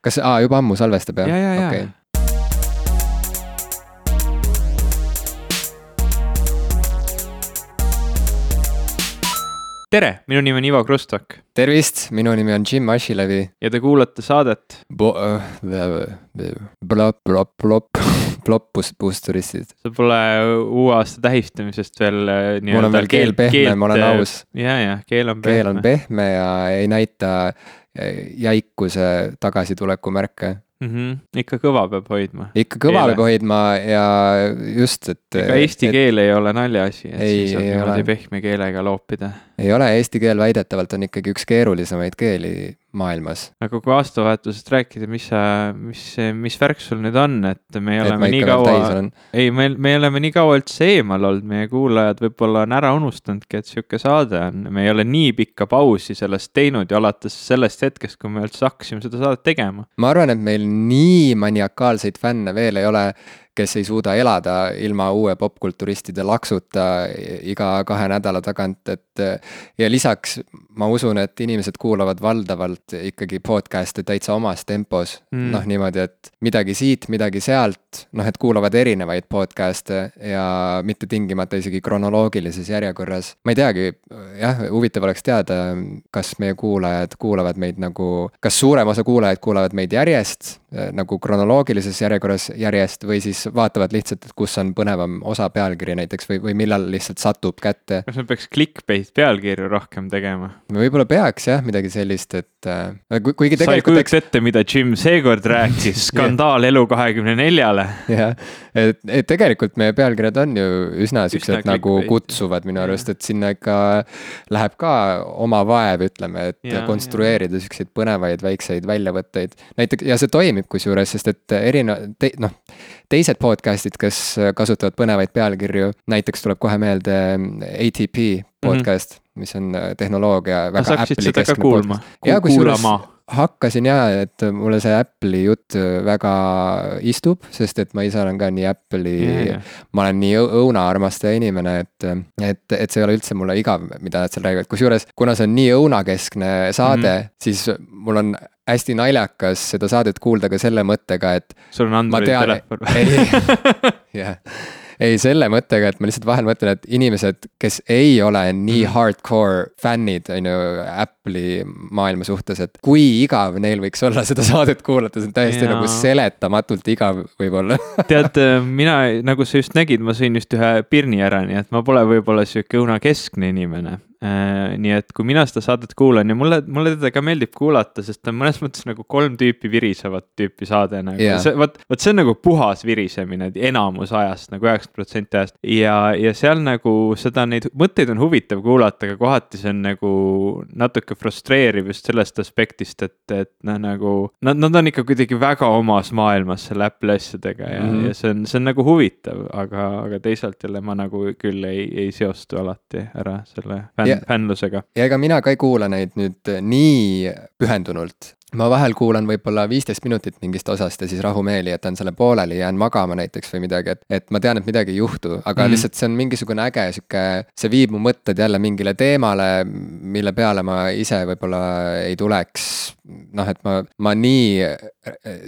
kas, aa, juba ammu salvestab jah? ja, ja, ja Okei. tere, minu nimi on Ivo Krustok tervist, minu nimi on Jim Asilevi. ja te kuulate saadet Blop, blop, blop, ploppus, puusturistid. see pole uue aasta tähistamisest veel äh, nii-öelda. mul on veel keel pehme, ma olen aus. ja, ja keel on pehme. keel on pehme ja ei näita eh, jäikuse tagasituleku märke. mm. -hmm. ikka kõva peab hoidma. ikka kõva Keele. peab hoidma ja just, et. ega eesti keel ei ole naljaasi, et Ei, siis ei niimoodi pehme keelega loopida. Ei ole, eesti keel väidetavalt on ikkagi üks keerulisemaid keeli maailmas. aga kui aastavahetusest rääkida, mis sa, mis, mis värk sul nüüd on, et me et oleme ma nii kaua, ei, me, me oleme nii kaua üldse eemal olnud, meie kuulajad võib-olla on ära unustanudki, et sihuke saade on, me ei ole nii pikka pausi sellest teinud ja alates sellest hetkest, kui me üldse hakkasime seda saadet tegema. ma arvan, et meil nii maniakaalseid fänne veel ei ole, kes ei suuda elada ilma uue popkulturistide laksuta iga kahe nädala tagant, et ja lisaks ma usun, et inimesed kuulavad valdavalt ikkagi podcast'e täitsa omas tempos Mm. noh, niimoodi, et midagi siit, midagi sealt, noh, et kuulavad erinevaid podcast'e ja mitte tingimata isegi kronoloogilises järjekorras. ma ei teagi, jah, huvitav oleks teada, kas meie kuulajad kuulavad meid nagu, kas suurem osa kuulajaid kuulavad meid järjest nagu kronoloogilises järjekorras järjest või siis vaatavad lihtsalt, et kus on põnevam osa pealkiri näiteks või, või millal lihtsalt satub kätte. kas me peaks clickbait pealkirju rohkem tegema? võib-olla peaks jah, midagi sellist, et äh, ku- kuigi sa ei tegelikult kujuta ette, mida Jim seekord rääkis, skandaal Elu24-le. jah, et, et tegelikult meie pealkirjad on ju üsna siuksed nagu clickbait. kutsuvad minu arust, et sinna ikka läheb ka oma vaev, ütleme, et ja, konstrueerida siukseid põnevaid väikseid väljavõtteid. näiteks ja see toimib kusjuures, sest et erinev- noh, teised podcast'id, kes kasutavad põnevaid pealkirju, näiteks tuleb kohe meelde ATP podcast mm, -hmm. mis on äh, tehnoloogia väga hakkasid Apple'i keskne podcast.? Jaa, kusjuures- hakkasin ja, et mulle see Apple'i jutt väga istub, sest et ma ise olen ka nii Apple'i ma olen nii õunaarmastaja inimene, et, et, et see ei ole üldse mulle igav, mida nad seal räägivad, kusjuures kuna see on nii õunakeskne saade mm, -hmm. siis mul on hästi naljakas seda saadet kuulda ka selle mõttega, et sul on Androidi telefon ei, jah, ei selle mõttega, et ma lihtsalt vahel mõtlen, et inimesed, kes ei ole nii Mhm. hardcore fännid, on ju, Apple'i maailma suhtes, et kui igav neil võiks olla seda saadet kuulata, see on täiesti Jaa. nagu seletamatult igav võib-olla tead, mina, nagu sa just nägid, ma sõin just ühe pirni ära, nii et ma pole võib-olla sihuke õunakeskne inimene. Nii et kui mina seda saadet kuulan ja mulle, mulle teda ka meeldib kuulata, sest ta on mõnes mõttes nagu kolm tüüpi virisevat tüüpi saade nagu see, vot, vot see on nagu puhas virisemine enamus ajast nagu üheksakümmend protsenti ajast ja, ja seal nagu seda, neid mõtteid on huvitav kuulata, aga kohati see on nagu natuke frustreeriv just sellest aspektist, et, et noh, nagu nad, nad on ikka kuidagi väga omas maailmas selle Apple'i asjadega ja mm. -hmm. ja see on, see on nagu huvitav, aga, aga teisalt jälle ma nagu küll ei, ei seostu alati ära selle fänn fännlusega. ja ega mina ka ei kuula neid nüüd nii pühendunult. Ma vahel kuulan võib-olla viisteist minutit mingist osast ja siis rahumeeli jätan selle pooleli, jään magama näiteks või midagi, et, et ma tean, et midagi ei juhtu, aga Mhm. mm. lihtsalt see on mingisugune äge sihuke, see viib mu mõtted jälle mingile teemale, mille peale ma ise võib-olla ei tuleks. noh, et ma, ma nii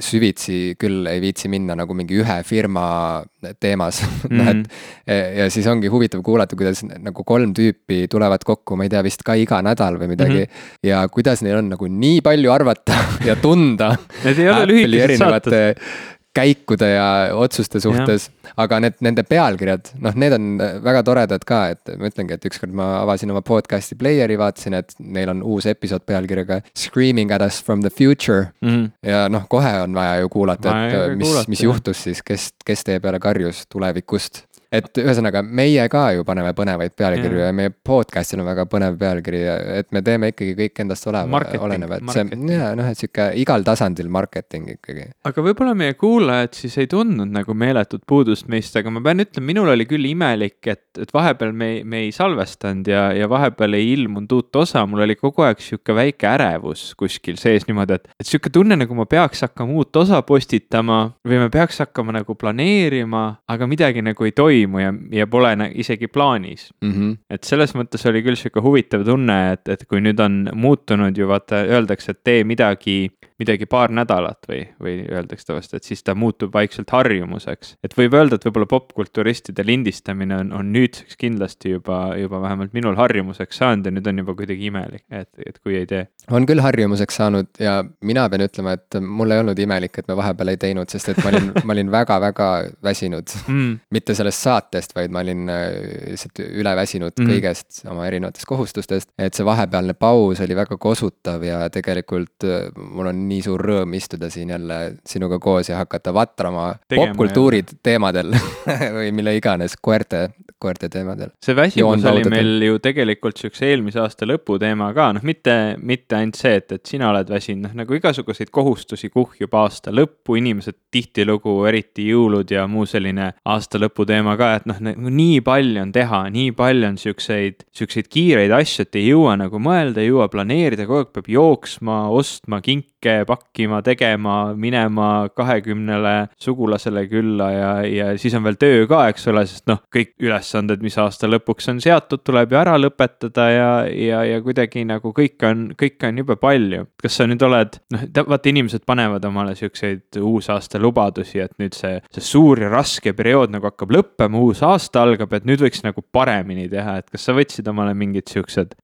süvitsi küll ei viitsi minna nagu mingi ühe firma teemas mm, noh et Ja- ja siis ongi huvitav kuulata, kuidas nagu kolm tüüpi tulevad kokku, ma ei tea, vist ka iga nädal või midagi mm. -hmm. ja kuidas neil on nagu nii palju arvata ja tunda Need ei ole Apple'i lühikesed erinevate saated. käikude ja otsuste suhtes, aga need, nende pealkirjad, noh, need on väga toredad ka, et ma ütlengi, et ükskord ma avasin oma podcast'i player'i, vaatasin, et neil on uus episood pealkirjaga Screaming at us from the future Mhm. ja noh, kohe on vaja ju kuulata, et mis mis juhtus siis, kes, kes teie peale karjus tulevikust. Et ühesõnaga, meie ka ju paneme põnevaid pealkirju Jah. ja meie podcast'il on väga põnev pealkiri ja et me teeme ikkagi kõik endast oleva, olenev, et see marketing. ja noh, et sihuke igal tasandil marketing ikkagi. aga võib-olla meie kuulajad siis ei tundnud nagu meeletut puudust meist, aga ma pean ütlema, minul oli küll imelik, et, et vahepeal me, me ei salvestanud ja, ja vahepeal ei ilmunud uut osa, mul oli kogu aeg sihuke väike ärevus kuskil sees niimoodi, et, et sihuke tunne, nagu ma peaks hakkama uut osa postitama või ma peaks hakkama nagu planeerima, aga midagi nagu ei toimu toimu ja, ja pole isegi plaanis mm. -hmm. et selles mõttes oli küll sihuke huvitav tunne, et, et kui nüüd on muutunud ju vaata, öeldakse, et tee midagi midagi paar nädalat või, või öeldakse tavaliselt, et siis ta muutub vaikselt harjumuseks. et võib öelda, et võib-olla popkulturistide lindistamine on, on nüüdseks kindlasti juba, juba vähemalt minul harjumuseks saanud ja nüüd on juba kuidagi imelik, et, et kui ei tee. on küll harjumuseks saanud ja mina pean ütlema, et mul ei olnud imelik, et me vahepeal ei teinud, sest et ma olin ma olin väga-väga väsinud mm.. mitte sellest saatest, vaid ma olin äh, lihtsalt üle väsinud mm. kõigest oma erinevatest kohustustest. et see vahepealne paus oli väga kosutav ja tegelikult äh, mul on nii suur rõõm istuda siin jälle sinuga koos ja hakata vatrama popkultuuri teemadel või mille iganes, koerte, koerte teemadel. see väsimus oli meil ju tegelikult siukse eelmise aasta lõpu teema ka, noh, mitte, mitte ainult see, et, et sina oled väsinud, noh nagu igasuguseid kohustusi kuhjub aasta lõppu, inimesed tihtilugu, eriti jõulud ja muu selline aasta lõpu teema ka, et noh, nii palju on teha, nii palju on siukseid, siukseid kiireid asju, et ei jõua nagu mõelda, ei jõua planeerida, kogu aeg peab jooksma, ostma kinke kõike pakkima, tegema, minema kahekümnele sugulasele külla ja, ja siis on veel töö ka, eks ole, sest noh, kõik ülesanded, mis aasta lõpuks on seatud, tuleb ju ära lõpetada ja, ja, ja kuidagi nagu kõike on, kõike on jube palju. kas sa nüüd oled, noh, vaata inimesed panevad omale siukseid uusaasta lubadusi, et nüüd see, see suur ja raske periood nagu hakkab lõppema, uus aasta algab, et nüüd võiks nagu paremini teha, et kas sa võtsid omale mingid siuksed,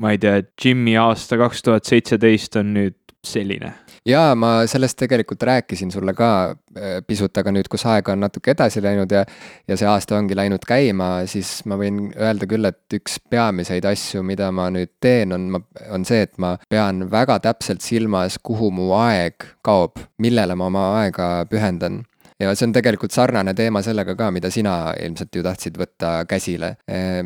ma ei tea, Jimmy aasta kaks tuhat seitseteist on nüüd selline. jaa, ma sellest tegelikult rääkisin sulle ka äh, pisut, aga nüüd, kus aega on natuke edasi läinud ja ja see aasta ongi läinud käima, siis ma võin öelda küll, et üks peamiseid asju, mida ma nüüd teen, on, on see, et ma pean väga täpselt silmas, kuhu mu aeg kaob, millele ma oma aega pühendan ja see on tegelikult sarnane teema sellega ka, mida sina ilmselt ju tahtsid võtta käsile.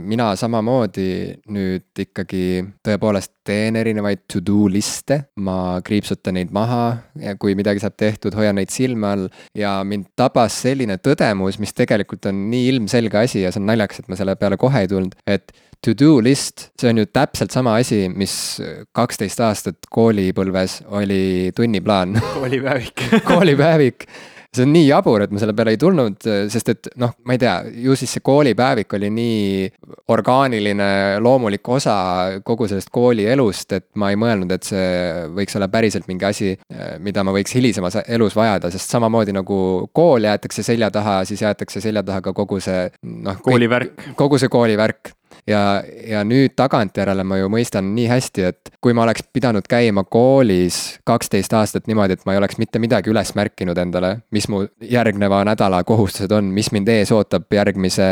mina samamoodi nüüd ikkagi tõepoolest teen erinevaid to-do liste, ma kriipsutan neid maha ja kui midagi saab tehtud, hoian neid silme all ja mind tabas selline tõdemus, mis tegelikult on nii ilmselge asi ja see on naljakas, et ma selle peale kohe ei tulnud, et to-do list, see on ju täpselt sama asi, mis kaksteist aastat koolipõlves oli tunniplaan. koolipäevik koolipäevik see on nii jabur, et ma selle peale ei tulnud, sest et noh, ma ei tea, ju siis see koolipäevik oli nii orgaaniline, loomulik osa kogu sellest koolielust, et ma ei mõelnud, et see võiks olla päriselt mingi asi, mida ma võiks hilisemas elus vajada, sest samamoodi nagu kool jäetakse selja taha, siis jäetakse selja taha ka kogu see noh. koolivärk. kogu see koolivärk ja, ja nüüd tagantjärele ma ju mõistan nii hästi, et kui ma oleks pidanud käima koolis kaksteist aastat niimoodi, et ma ei oleks mitte midagi üles märkinud endale, mis mu järgneva nädala kohustused on, mis mind ees ootab järgmise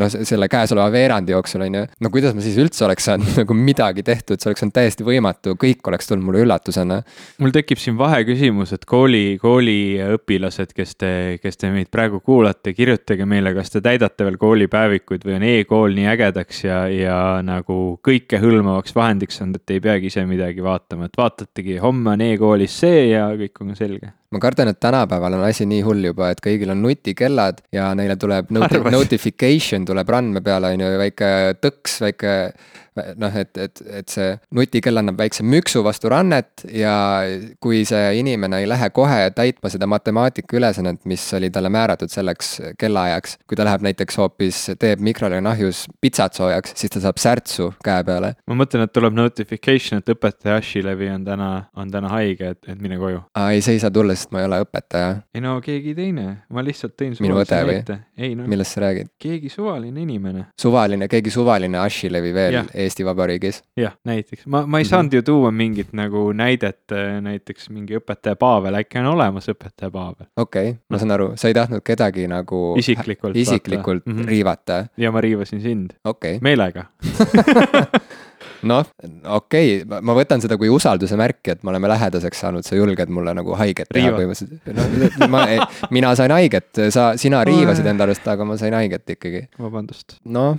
noh, selle käesoleva veerandi jooksul, on ju. no kuidas ma siis üldse oleks saanud nagu midagi tehtud, see oleks olnud täiesti võimatu, kõik oleks tulnud mulle üllatusena. mul tekib siin vaheküsimus, et kooli, kooliõpilased, kes te, kes te meid praegu kuulate, kirjutage meile, kas te täidate veel koolipäevikuid või on e-kool nii ägedaks ja, ja nagu kõikehõlmavaks vahendiks olnud, et ei peagi ise midagi vaatama, et vaatategi, homme on e-koolis see ja kõik on selge. Ma kardan, et tänapäeval on asi nii hull juba, et kõigil on nutikellad ja neile tuleb noti notification tuleb randme peale, on ju, väike tõks, väike noh, et, et, et see nutikell annab väikse müksu vastu rannet ja kui see inimene ei lähe kohe täitma seda matemaatikaülesannet, mis oli talle määratud selleks kellaajaks, kui ta läheb näiteks hoopis, teeb mikrolaineahjus pitsat soojaks, siis ta saab särtsu käe peale. ma mõtlen, et tuleb notification, et õpetaja Ashilevi on täna, on täna haige, et, et mine koju. aa, ei, see ei saa tulla, sest ma ei ole õpetaja. ei no keegi teine, ma lihtsalt tõin minu õde või? no. millest sa räägid? keegi suvaline inimene. suvaline, keegi suvaline Ashilevi veel ja Eesti Vabariigis. jah, näiteks ma, ma ei saanud mm -hmm. ju tuua mingit nagu näidet, äh, näiteks mingi õpetaja Pavel, äkki on olemas õpetaja Pavel. okei okay,, ma saan aru, sa ei tahtnud kedagi nagu isiklikult, isiklikult mm -hmm. riivata. ja ma riivasin sind okay.. meelega noh, okei okay., ma võtan seda kui usalduse märki, et me oleme lähedaseks saanud, sa julged mulle nagu haiget teha põhimõtteliselt no,. ma, mina sain haiget, sa, sina riivasid enda arust, aga ma sain haiget ikkagi. vabandust. noh,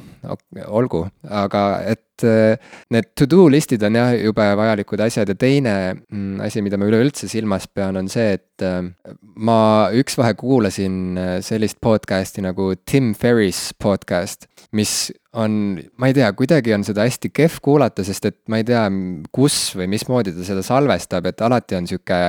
olgu, aga et et äh, need to do list'id on jah, jube vajalikud asjad ja teine mm, asi, mida ma üleüldse silmas pean, on see, et äh, ma üksvahe kuulasin sellist podcast'i nagu Tim Ferris podcast, mis on, ma ei tea, kuidagi on seda hästi kehv kuulata, sest et ma ei tea, kus või mismoodi ta seda salvestab, et alati on sihuke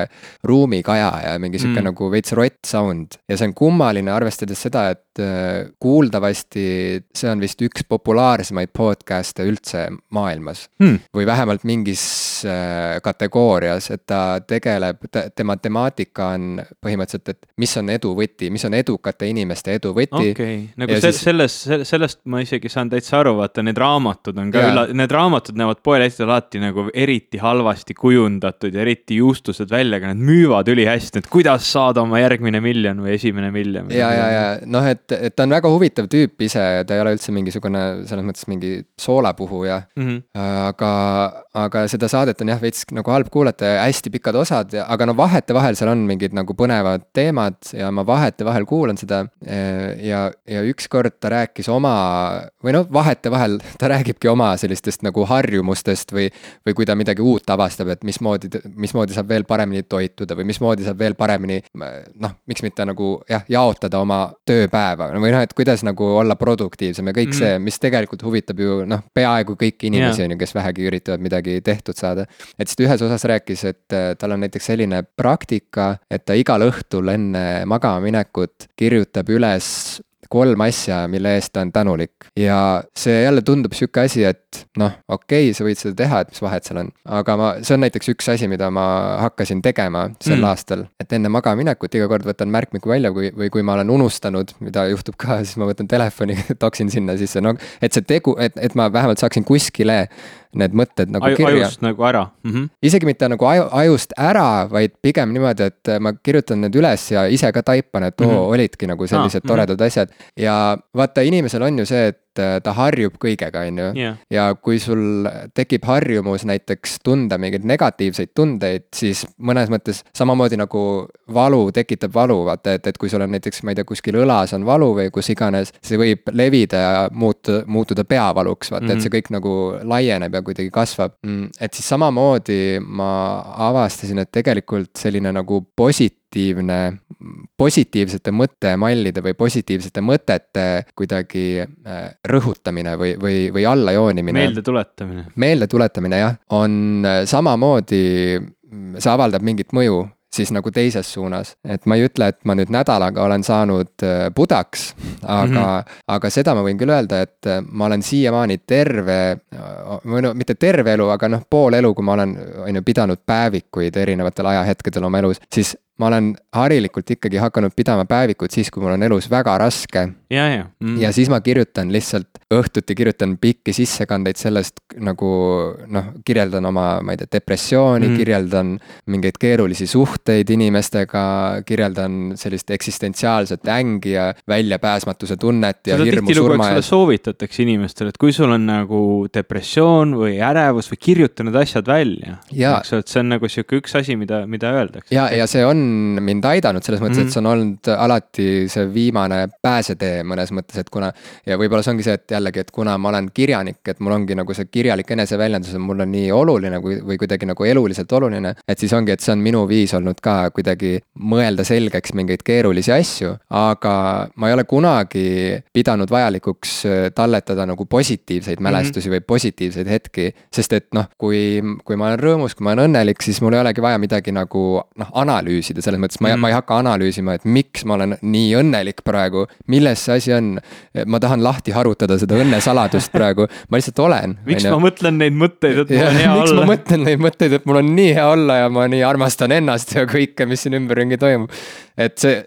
ruumikaja ja mingi sihuke mm. nagu veits rott sound. ja see on kummaline, arvestades seda, et äh, kuuldavasti see on vist üks populaarsemaid podcast'e üldse maailmas mm.. või vähemalt mingis äh, kategoorias, et ta tegeleb, tema temaatika on põhimõtteliselt, et mis on edu võti, mis on edukate inimeste edu võti. okei okay., nagu se siis... selles, sellest ma isegi saan täitsa aru, vaata need raamatud on ka üla-, need raamatud näevad poelettidel alati nagu eriti halvasti kujundatud ja eriti juustused välja, aga nad müüvad ülihästi, et kuidas saada oma järgmine miljon või esimene miljon. ja, ja, ja noh, et, et ta on väga huvitav tüüp ise, ta ei ole üldse mingisugune selles mõttes mingi soolapuhuja mm. -hmm. aga, aga seda saadet on jah, veits nagu halb kuulata ja hästi pikad osad, aga no vahetevahel seal on mingid nagu põnevad teemad ja ma vahetevahel kuulan seda. ja, ja ükskord ta rääkis oma või noh, vahetevahel ta räägibki oma sellistest nagu harjumustest või, või kui ta midagi uut avastab, et mismoodi, mismoodi saab veel paremini toituda või mismoodi saab veel paremini noh, miks mitte nagu jah, jaotada oma tööpäeva või noh, et kuidas nagu olla produktiivsem ja kõik mm -hmm. see, mis tegelikult huvitab ju noh, peaaegu kõiki inimesi on ju, kes vähegi üritavad midagi tehtud saada. et siis ta ühes osas rääkis, et äh, tal on näiteks selline praktika, et ta igal õhtul enne magama minekut kirjutab üles kolm asja, mille eest ta on tänulik. ja see jälle tundub sihuke asi, et noh, okei okay,, sa võid seda teha, et mis vahet seal on. aga ma, see on näiteks üks asi, mida ma hakkasin tegema sel mm. aastal, et enne magamaminekut iga kord võtan märkmiku välja, kui, või kui ma olen unustanud, mida juhtub ka, siis ma võtan telefoni, toksin sinna sisse, no et see tegu, et, et ma vähemalt saaksin kuskile need mõtted nagu Aju, kirja. ajust nagu ära mm. -hmm. isegi mitte nagu aju, ajust ära, vaid pigem niimoodi, et ma kirjutan need üles ja ise ka taipan, et oo mm -hmm. olidki nagu sellised ah, toredad mm -hmm. asjad. ja vaata, inimesel on ju see, et Äh, ta harjub kõigega, on ju ja kui sul tekib harjumus näiteks tunda mingeid negatiivseid tundeid, siis mõnes mõttes samamoodi nagu valu tekitab valu, vaata, et, et kui sul on näiteks, ma ei tea, kuskil õlas on valu või kus iganes, see võib levida ja muutu, muutuda peavaluks, vaata mm, -hmm. et see mhm. kõik nagu laieneb ja kuidagi kasvab. Mm, et siis samamoodi ma avastasin, et tegelikult selline nagu positiivne, positiivsete mõttemallide või positiivsete mõtete kuidagi äh, rõhutamine või, või, või allajoonimine. meeldetuletamine. meeldetuletamine jah, on äh, samamoodi, see avaldab mingit mõju siis nagu teises suunas. et ma ei ütle, et ma nüüd nädalaga olen saanud äh, pudaks, aga mm, -hmm. aga seda ma võin küll öelda, et ma olen siiamaani terve, või no mitte terve elu, aga noh, pool elu, kui ma olen, on ju, pidanud päevikuid erinevatel ajahetkedel oma elus, siis ma olen harilikult ikkagi hakanud pidama päevikut siis, kui mul on elus väga raske. ja, ja mm.. ja siis ma kirjutan lihtsalt õhtuti kirjutan pikki sissekandeid sellest nagu noh, kirjeldan oma, ma ei tea, depressiooni mm., kirjeldan mingeid keerulisi suhteid inimestega, kirjeldan sellist eksistentsiaalset ängi ja väljapääsmatuse tunnet ja seda hirmu surma ees. soovitatakse inimestele, et kui sul on nagu depressioon või ärevus või kirjuta need asjad välja. eks ole, et see on nagu sihuke üks asi, mida, mida öeldakse. ja, ja see on mind aidanud selles mõttes mm, -hmm. et mhm. see on olnud alati see viimane pääsetee mõnes mõttes, et kuna. ja võib-olla see ongi see, et jällegi, et kuna ma olen kirjanik, et mul ongi nagu see kirjalik eneseväljendus on mulle nii oluline kui, või kuidagi nagu eluliselt oluline. et siis ongi, et see on minu viis olnud ka kuidagi mõelda selgeks mingeid keerulisi asju. aga ma ei ole kunagi pidanud vajalikuks talletada nagu positiivseid mhm. mälestusi mm -hmm. või positiivseid hetki. sest et noh, kui, kui ma olen rõõmus, kui ma olen õnnelik, siis mul ei olegi vaja midagi nagu noh, analüüsida analüüsida, selles mõttes ma mm., ma ei hakka analüüsima, et miks ma olen nii õnnelik praegu. milles see asi on? ma tahan lahti harutada seda õnnesaladust praegu, ma lihtsalt olen. miks ma mõtlen neid mõtteid, et mul on hea miks olla? miks ma mõtlen neid mõtteid, et mul on nii hea olla ja ma nii armastan ennast ja kõike, mis siin ümberringi toimub. Et see,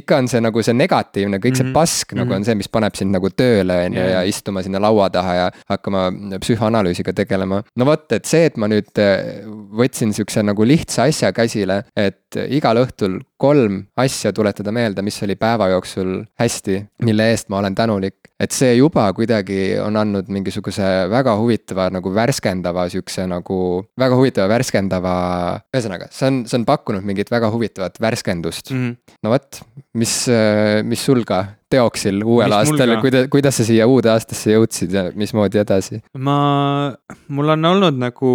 ikka on see nagu see negatiivne, kõik see mhm. pask mm -hmm. nagu on see, mis paneb sind nagu tööle, on ju, ja istuma sinna laua taha ja hakkama psühhoanalüüsiga tegelema. no vot, et see, et ma nüüd äh, võtsin sihukese nagu lihtsa asja käsile, et igal õhtul kolm asja tuletada meelde, mis oli päeva jooksul hästi, mille eest ma olen tänulik. Et see juba kuidagi on andnud mingisuguse väga huvitava nagu värskendava sihukese nagu, väga huvitava värskendava, ühesõnaga, see on, see on pakkunud mingit väga huvitavat värskendust mm. -hmm. no vot, mis, mis sul ka teoksil uuel Mis aastal kuidas, kuidas sa siia uude aastasse jõudsid ja mismoodi edasi? ma, mul on olnud nagu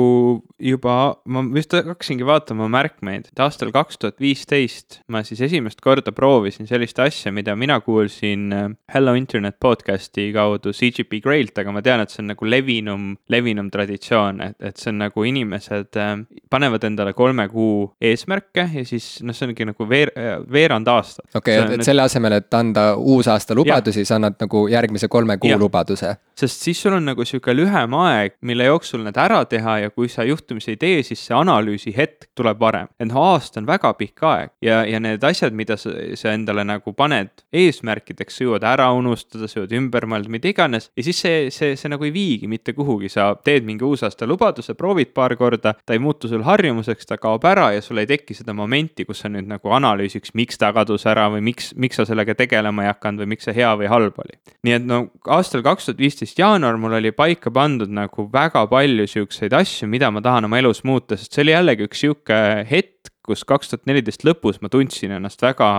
juba, ma vist hakkasingi vaatama märkmeid, et aastal kaks tuhat viisteist ma siis esimest korda proovisin sellist asja, mida mina kuulsin äh, Hello Internet podcast'i kaudu CGP Grailt, aga ma tean, et see on nagu levinum, levinum traditsioon, et, et see on nagu inimesed äh, panevad endale kolme kuu eesmärke ja siis noh, see ongi nagu veer-, veerand aastat. okei okay,, et selle asemel, et anda uusaasta lubadusi, sa annad nagu järgmise kolme kuu Jah. lubaduse. sest siis sul on nagu sihuke lühem aeg, mille jooksul need ära teha ja kui sa juhtumisi ei tee, siis see analüüsi hetk tuleb varem. et noh, aasta on väga pikk aeg ja, ja need asjad, mida sa, sa endale nagu paned eesmärkideks, sa jõuad ära unustada, sa jõuad ümber mõelda, mida iganes. ja siis see, see, see nagu ei viigi mitte kuhugi, sa teed mingi uusaasta lubaduse, proovid paar korda, ta ei muutu sul harjumuseks, ta kaob ära ja sul ei teki seda momenti, kus sa nüüd nagu analüüsiks, miks ta kadus ära või miks, miks sa sellega tegelema ei hakanud või miks see hea või halb oli. nii et no aastal kaks tuhat viisteist jaanuar mul oli paika pandud nagu väga palju siukseid asju, mida ma tahan oma elus muuta, sest see oli jällegi üks sihuke hetk, kus kaks tuhat neliteist lõpus ma tundsin ennast väga,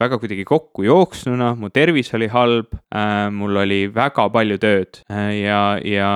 väga kuidagi kokku jooksnuna, mu tervis oli halb äh,, mul oli väga palju tööd äh, ja, ja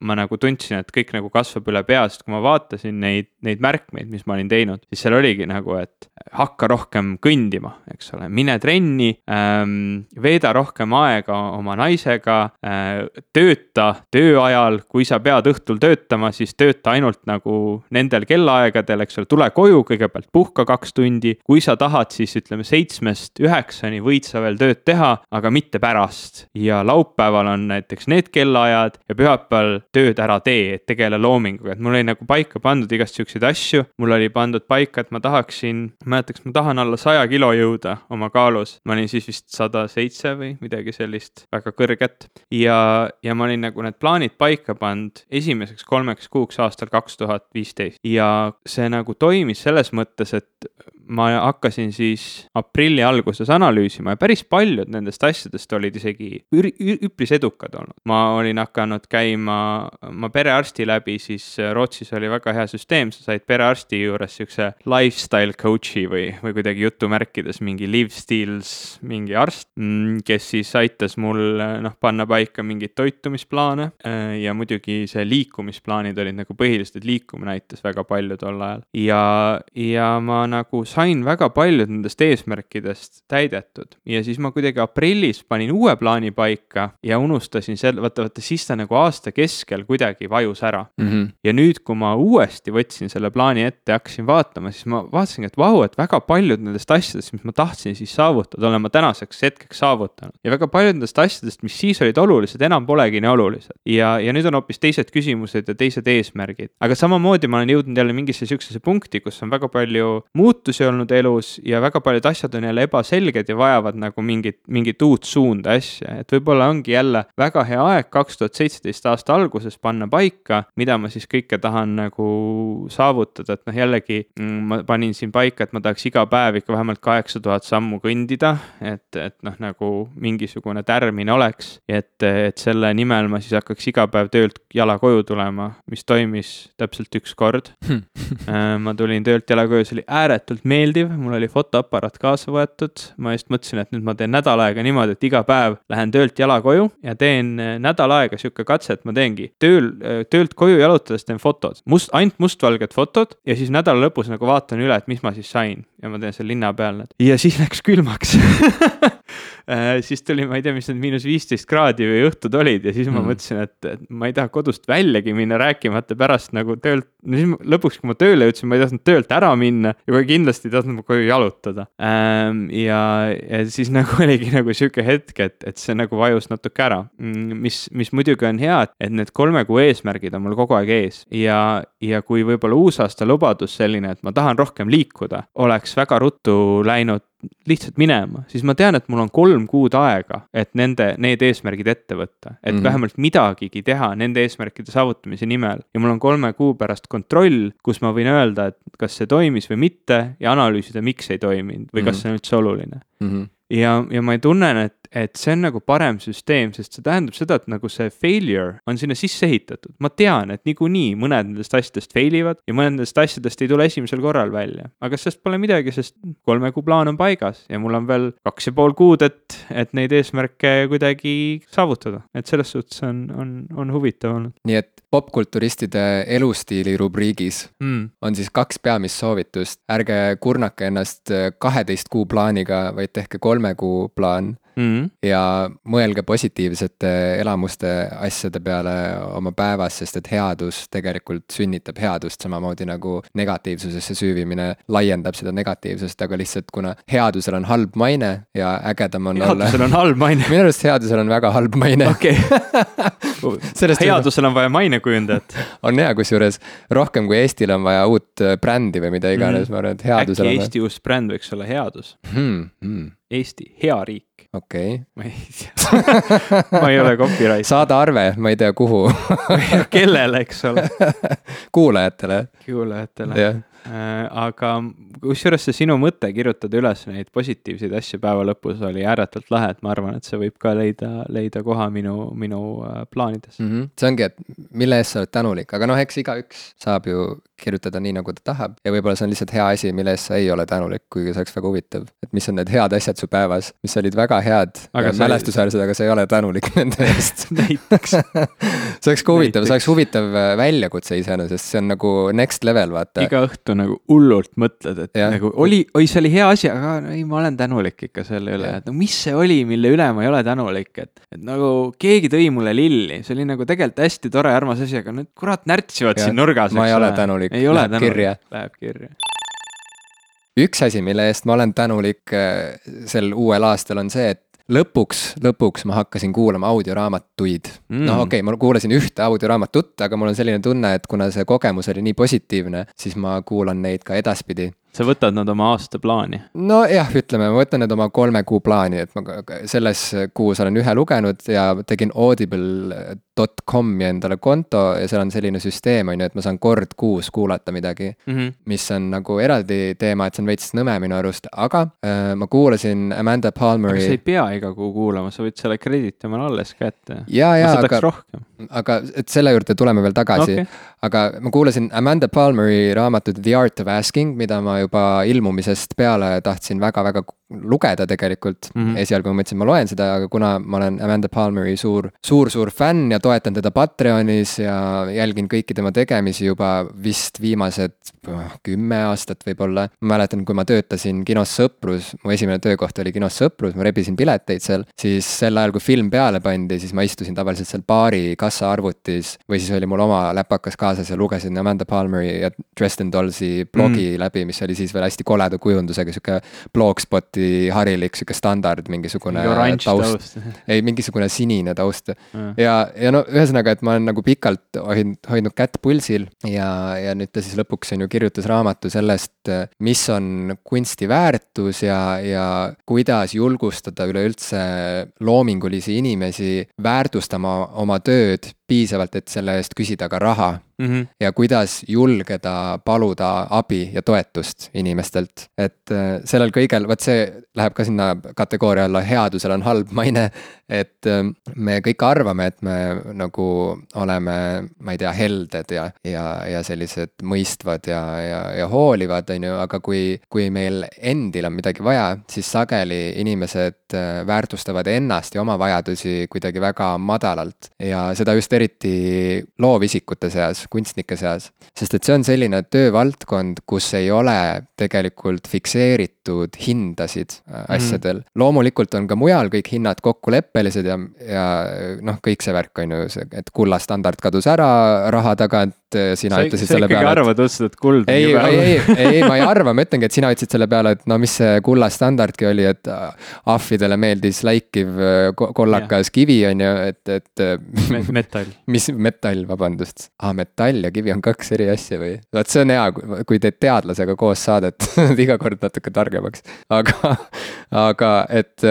ma nagu tundsin, et kõik nagu kasvab üle pea, sest kui ma vaatasin neid, neid märkmeid, mis ma olin teinud, siis seal oligi nagu, et hakka rohkem kõndima, eks ole, mine trenni ähm,, veeda rohkem aega oma naisega äh,, tööta tööajal, kui sa pead õhtul töötama, siis tööta ainult nagu nendel kellaaegadel, eks ole, tule koju kõigepealt, puhka kaks tundi. kui sa tahad, siis ütleme seitsmest üheksani võid sa veel tööd teha, aga mitte pärast. ja laupäeval on näiteks need kellaajad ja pühapäeval tööd ära tee, et tegele loominguga, et mul oli nagu paika pandud igast siukseid asju. mul oli pandud paika, et ma tahaksin, ma ei mäleta, kas ma tahan alla saja kilo jõuda oma kaalus. ma olin siis vist sada seitse või midagi sellist väga kõrget ja, ja ma olin nagu need plaanid paika pannud esimeseks kolmeks kuuks aastal kaks tuhat viisteist ja see nagu toimis selles mõttes, et ma hakkasin siis aprilli alguses analüüsima ja päris paljud nendest asjadest olid isegi üri- üpris edukad olnud. ma olin hakanud käima oma perearsti läbi, siis Rootsis oli väga hea süsteem, sa said perearsti juures siukse lifestyle coach'i või, või kuidagi jutumärkides mingi live steals mingi arst, kes siis aitas mul noh, panna paika mingeid toitumisplaane äh, ja muidugi see liikumisplaanid olid nagu põhilised, et liikumine aitas väga palju tol ajal ja, ja ma nagu sain väga paljud nendest eesmärkidest täidetud ja siis ma kuidagi aprillis panin uue plaani paika ja unustasin selle, vaata, vaata siis ta nagu aasta keskel kuidagi vajus ära Mm -hmm. ja nüüd, kui ma uuesti võtsin selle plaani ette ja hakkasin vaatama, siis ma vaatasingi, et vau, et väga paljud nendest asjadest, mis ma tahtsin siis saavutada, olen ma tänaseks hetkeks saavutanud. ja väga paljud nendest asjadest, mis siis olid olulised, enam polegi nii olulised. ja, ja nüüd on hoopis teised küsimused ja teised eesmärgid. aga samamoodi ma olen jõudnud jälle mingisse sihukesesse punkti, kus on väga palju muutusi olnud elus ja väga paljud asjad on jälle ebaselged ja vajavad nagu mingit, mingit uut suunda asja, et võib-olla ongi jälle väga hea aeg kaks tuhat seitseteist aasta alguses panna paika, mida ma siis kõike tahan nagu saavutada, et noh, jällegi mm, ma panin siin paika, et ma tahaks iga päev ikka vähemalt kaheksa tuhat sammu kõndida, et, et noh, nagu mingisugune tärmin oleks, et, et selle nimel ma siis hakkaks iga päev töölt jala koju tulema, mis toimis täpselt üks kord. ma tulin töölt jala koju, see oli ääretult meeldiv, mul oli fotoaparaat kaasa võetud, ma just mõtlesin, et nüüd ma teen nädal aega niimoodi, et iga päev lähen töölt jala koju ja teen eh, nädal aega sihuke katse, et ma teengi tööl, töölt koju jalutades teen fotod, must, ainult mustvalged fotod ja siis nädala lõpus nagu vaatan üle, et mis ma siis sain ja ma teen seal linna peal need. Ja siis läks külmaks. Äh, siis tuli, ma ei tea, mis need miinus viisteist kraadi või õhtud olid ja siis ma Mhm. mõtlesin, et, et ma ei taha kodust väljagi minna, rääkimata pärast nagu töölt, no siis ma- lõpuks, kui ma tööle jõudsin, ma ei tahtnud töölt ära minna ja kohe kindlasti ei tahtnud ma koju jalutada ähm,. ja, ja siis nagu oligi nagu sihuke hetk, et, et see nagu vajus natuke ära, mis, mis muidugi on hea, et need kolme kuu eesmärgid on mul kogu aeg ees ja, ja kui võib-olla uusaasta lubadus selline, et ma tahan rohkem liikuda, oleks väga ruttu läinud lihtsalt minema, siis ma tean, et mul on kolm kuud aega, et nende, need eesmärgid ette võtta, et mm. -hmm. vähemalt midagigi teha nende eesmärkide saavutamise nimel ja mul on kolme kuu pärast kontroll, kus ma võin öelda, et kas see toimis või mitte ja analüüsida, miks ei toiminud või kas Mhm. see on üldse oluline Mm -hmm. ja, ja ma tunnen, et, et see on nagu parem süsteem, sest see tähendab seda, et nagu see failure on sinna sisse ehitatud. ma tean, et niikuinii mõned nendest asjadest fail ivad ja mõned nendest asjadest ei tule esimesel korral välja. aga sellest pole midagi, sest kolme kuu plaan on paigas ja mul on veel kaks ja pool kuud, et, et neid eesmärke kuidagi saavutada. et selles suhtes on, on, on huvitav olnud. nii et popkulturistide elustiili rubriigis mm. on siis kaks peamist soovitust, ärge kurnake ennast kaheteist kuu plaaniga, vaid tehke kolme kuu plaan Mm. ja mõelge positiivsete elamuste asjade peale oma päevas, sest et headus tegelikult sünnitab headust, samamoodi nagu negatiivsusesse süüvimine laiendab seda negatiivsust, aga lihtsalt kuna headusel on halb maine ja ägedam on olla. headusel on halb maine minu arust headusel on väga halb maine. okei headusel on vaja mainekujundajat. on hea, kusjuures rohkem kui Eestil on vaja uut brändi või mida iganes mm., ma arvan, et headusel äkki Eesti uus bränd võiks olla headus hmm,? Hmm. Eesti, hea riik. okei okay.. ma ei tea ma ei ole copyright. saada arve, ma ei tea, kuhu kellele, eks ole kuulajatele. kuulajatele jah Äh, aga kusjuures see sinu mõte kirjutada üles neid positiivseid asju päeva lõpus oli ääretult lahe, et ma arvan, et see võib ka leida, leida koha minu, minu äh, plaanides mm. -hmm. see ongi, et mille eest sa oled tänulik, aga noh, eks igaüks saab ju kirjutada nii, nagu ta tahab ja võib-olla see on lihtsalt hea asi, mille eest sa ei ole tänulik, kuigi see oleks väga huvitav. et mis on need head asjad su päevas, mis olid väga head, mälestusväärsed, aga sa ei ole tänulik nende eest näiteks see oleks ka huvitav, see oleks huvitav äh, väljakutse iseenesest, see on nagu next level, vaata. iga õhtu nagu hullult mõtled, et ja. nagu oli, oi, see oli hea asi, aga no, ei, ma olen tänulik ikka selle üle, et no mis see oli, mille üle ma ei ole tänulik, et. et nagu keegi tõi mulle lilli, see oli nagu tegelikult hästi tore, armas asi, aga need kurat närtsivad ja. siin nurgas. ma ei ole tänulik, läheb kirja. Läheb kirja. Üks asi, mille eest ma olen tänulik äh, sel uuel aastal, on see, et lõpuks, lõpuks ma hakkasin kuulama audioraamatuid mm.. noh, okei okay,, ma kuulasin ühte audioraamatut, aga mul on selline tunne, et kuna see kogemus oli nii positiivne, siis ma kuulan neid ka edaspidi sa võtad nad oma aastaplaani? nojah, ütleme, ma võtan need oma kolme kuu plaani, et ma selles kuus olen ühe lugenud ja tegin audible.com'i endale konto ja seal on selline süsteem, on ju, et ma saan kord kuus kuulata midagi mm. -hmm. mis on nagu eraldi teema, et see on veits nõme minu arust, aga äh, ma kuulasin Amanda Palmeri. sa ei pea iga kuu kuulama, sa võid selle krediiti omale alles ka ette. ja, ja, aga, rohkem. aga et selle juurde tuleme veel tagasi okay.. aga ma kuulasin Amanda Palmeri raamatut The Art of Asking, mida ma juba ilmumisest peale tahtsin väga-väga lugeda tegelikult mm. -hmm. esialgu ma mõtlesin, ma loen seda, aga kuna ma olen Amanda Palmeri suur, suur-suur fänn ja toetan teda Patreonis ja jälgin kõiki tema tegemisi juba vist viimased oh, kümme aastat võib-olla. ma mäletan, kui ma töötasin kinos Sõprus, mu esimene töökoht oli kinos Sõprus, ma rebisin pileteid seal, siis sel ajal, kui film peale pandi, siis ma istusin tavaliselt seal baari kassaarvutis või siis oli mul oma läpakas kaasas ja lugesin Amanda Palmeri ja Dresden Dollsi blogi mm. läbi, mis oli siis veel hästi koleda kujundusega, sihuke blogspoti harilik sihuke standard mingisugune taust. ei, mingisugune sinine taust mm. ja, ja no ühesõnaga, et ma olen nagu pikalt hoidnud, hoidnud kätt pulsil ja, ja nüüd ta siis lõpuks on ju kirjutas raamatu sellest, mis on kunsti väärtus ja, ja kuidas julgustada üleüldse loomingulisi inimesi väärtustama oma tööd piisavalt, et selle eest küsida ka raha mm. -hmm. ja kuidas julgeda paluda abi ja toetust inimestelt, et äh, sellel kõigel, vot see läheb ka sinna kategooria alla, headusel on halb maine. et äh, me kõik arvame, et me nagu oleme, ma ei tea, helded ja, ja, ja sellised mõistvad ja, ja, ja hoolivad, on ju, aga kui, kui meil endil on midagi vaja, siis sageli inimesed äh, väärtustavad ennast ja oma vajadusi kuidagi väga madalalt ja seda just eriti loovisikute seas, kunstnike seas. sest et see on selline töövaldkond, kus ei ole tegelikult fikseeritud hindasid äh, mhm. asjadel mm. loomulikult on ka mujal kõik hinnad kokkuleppelised ja, ja noh, kõik see värk on ju see, et kullastandard kadus ära raha tagant, sina sa, ütlesid selle peale. sa ikkagi arvad otseselt, et kuld ei, ei, ei, ei, ma ei arva, ma ütlengi, et sina ütlesid selle peale, et no mis see kullastandardki oli, et ahvidele meeldis läikiv kollakas yeah. kivi, on ju, et, et metall mis metall, vabandust ah,, metall ja kivi on kaks eri asja või? vot see on hea, kui teed teadlasega koos saadet iga kord natuke targemaks. aga, aga et,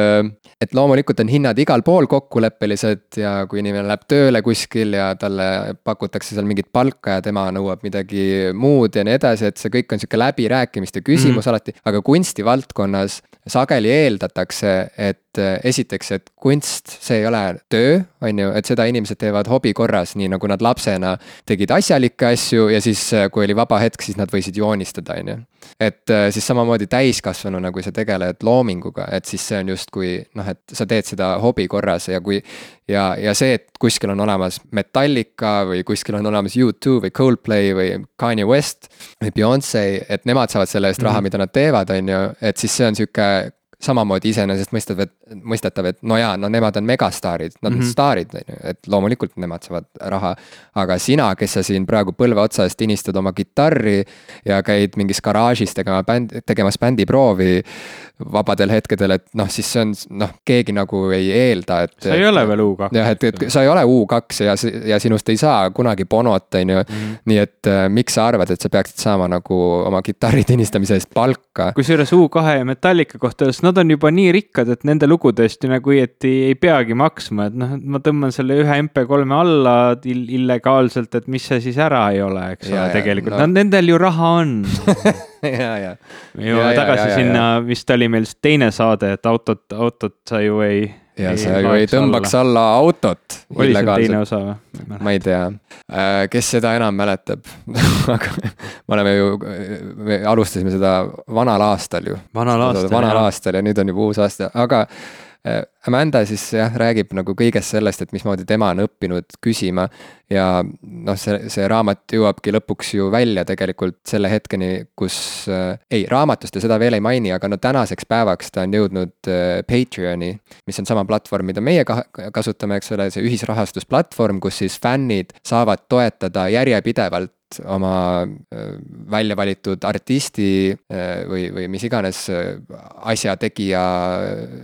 et loomulikult on hinnad igal pool kokkuleppelised ja kui inimene läheb tööle kuskil ja talle pakutakse seal mingit palka ja tema nõuab midagi muud ja nii edasi, et see kõik on sihuke läbirääkimiste küsimus mm. alati, aga kunstivaldkonnas sageli eeldatakse, et et äh, esiteks, et kunst, see ei ole töö, on ju, et seda inimesed teevad hobi korras, nii nagu nad lapsena tegid asjalikke asju ja siis, äh, kui oli vaba hetk, siis nad võisid joonistada, on ju. et äh, siis samamoodi täiskasvanuna, kui sa tegeled loominguga, et siis see on justkui noh, et sa teed seda hobi korras ja kui ja, ja see, et kuskil on olemas Metallica või kuskil on olemas U2 või Coldplay või Kanye West või Beyonce, et nemad saavad selle eest raha mm, -hmm. mida nad teevad, on ju, et siis see on sihuke samamoodi iseenesestmõistetav, et, mõistetav, et no jaa, no nemad on megastaarid, nad on mm -hmm. staarid, on ju, et loomulikult nemad saavad raha. aga sina, kes sa siin praegu põlve otsast tinistad oma kitarri ja käid mingis garaažis tegema bänd, tegemas bändiproovi vabadel hetkedel, et noh, siis see on noh, keegi nagu ei eelda, et. sa ei ole veel U2. jah, et, et sa ei ole U2 ja, ja sinust ei saa kunagi Bonot, on ju. -hmm. nii et äh, miks sa arvad, et sa peaksid saama nagu oma kitarri tinistamise eest palka? kusjuures U2 ja Metallica kohta öeldes nad on juba nii rikkad, et nende lugude eest ju nagu õieti ei peagi maksma, et noh, ma tõmban selle ühe MP3-e alla ill illegaalselt, et mis see siis ära ei ole, eks ole, tegelikult no. no nendel ju raha on ja, ja. me jõuame tagasi ja, ja, sinna, vist oli meil teine saade, et autot, autot sa ju ei ja sa ju ei tõmbaks alla, alla autot. oli see teine osa või? ma ei tea, äh, kes seda enam mäletab aga me oleme ju, me alustasime seda vanal aastal ju. vanal aastal. vanal aastal ja nüüd on juba uus aasta, aga Amanda siis jah, räägib nagu kõigest sellest, et mismoodi tema on õppinud küsima. ja noh, see, see raamat jõuabki lõpuks ju välja tegelikult selle hetkeni, kus äh,, ei, raamatust ta seda veel ei maini, aga no tänaseks päevaks ta on jõudnud äh, Patreoni. mis on sama platvorm, mida meie ka kasutame, eks ole, see ühisrahastusplatvorm, kus siis fännid saavad toetada järjepidevalt oma äh, välja valitud artisti äh, või, või mis iganes äh, asja tegija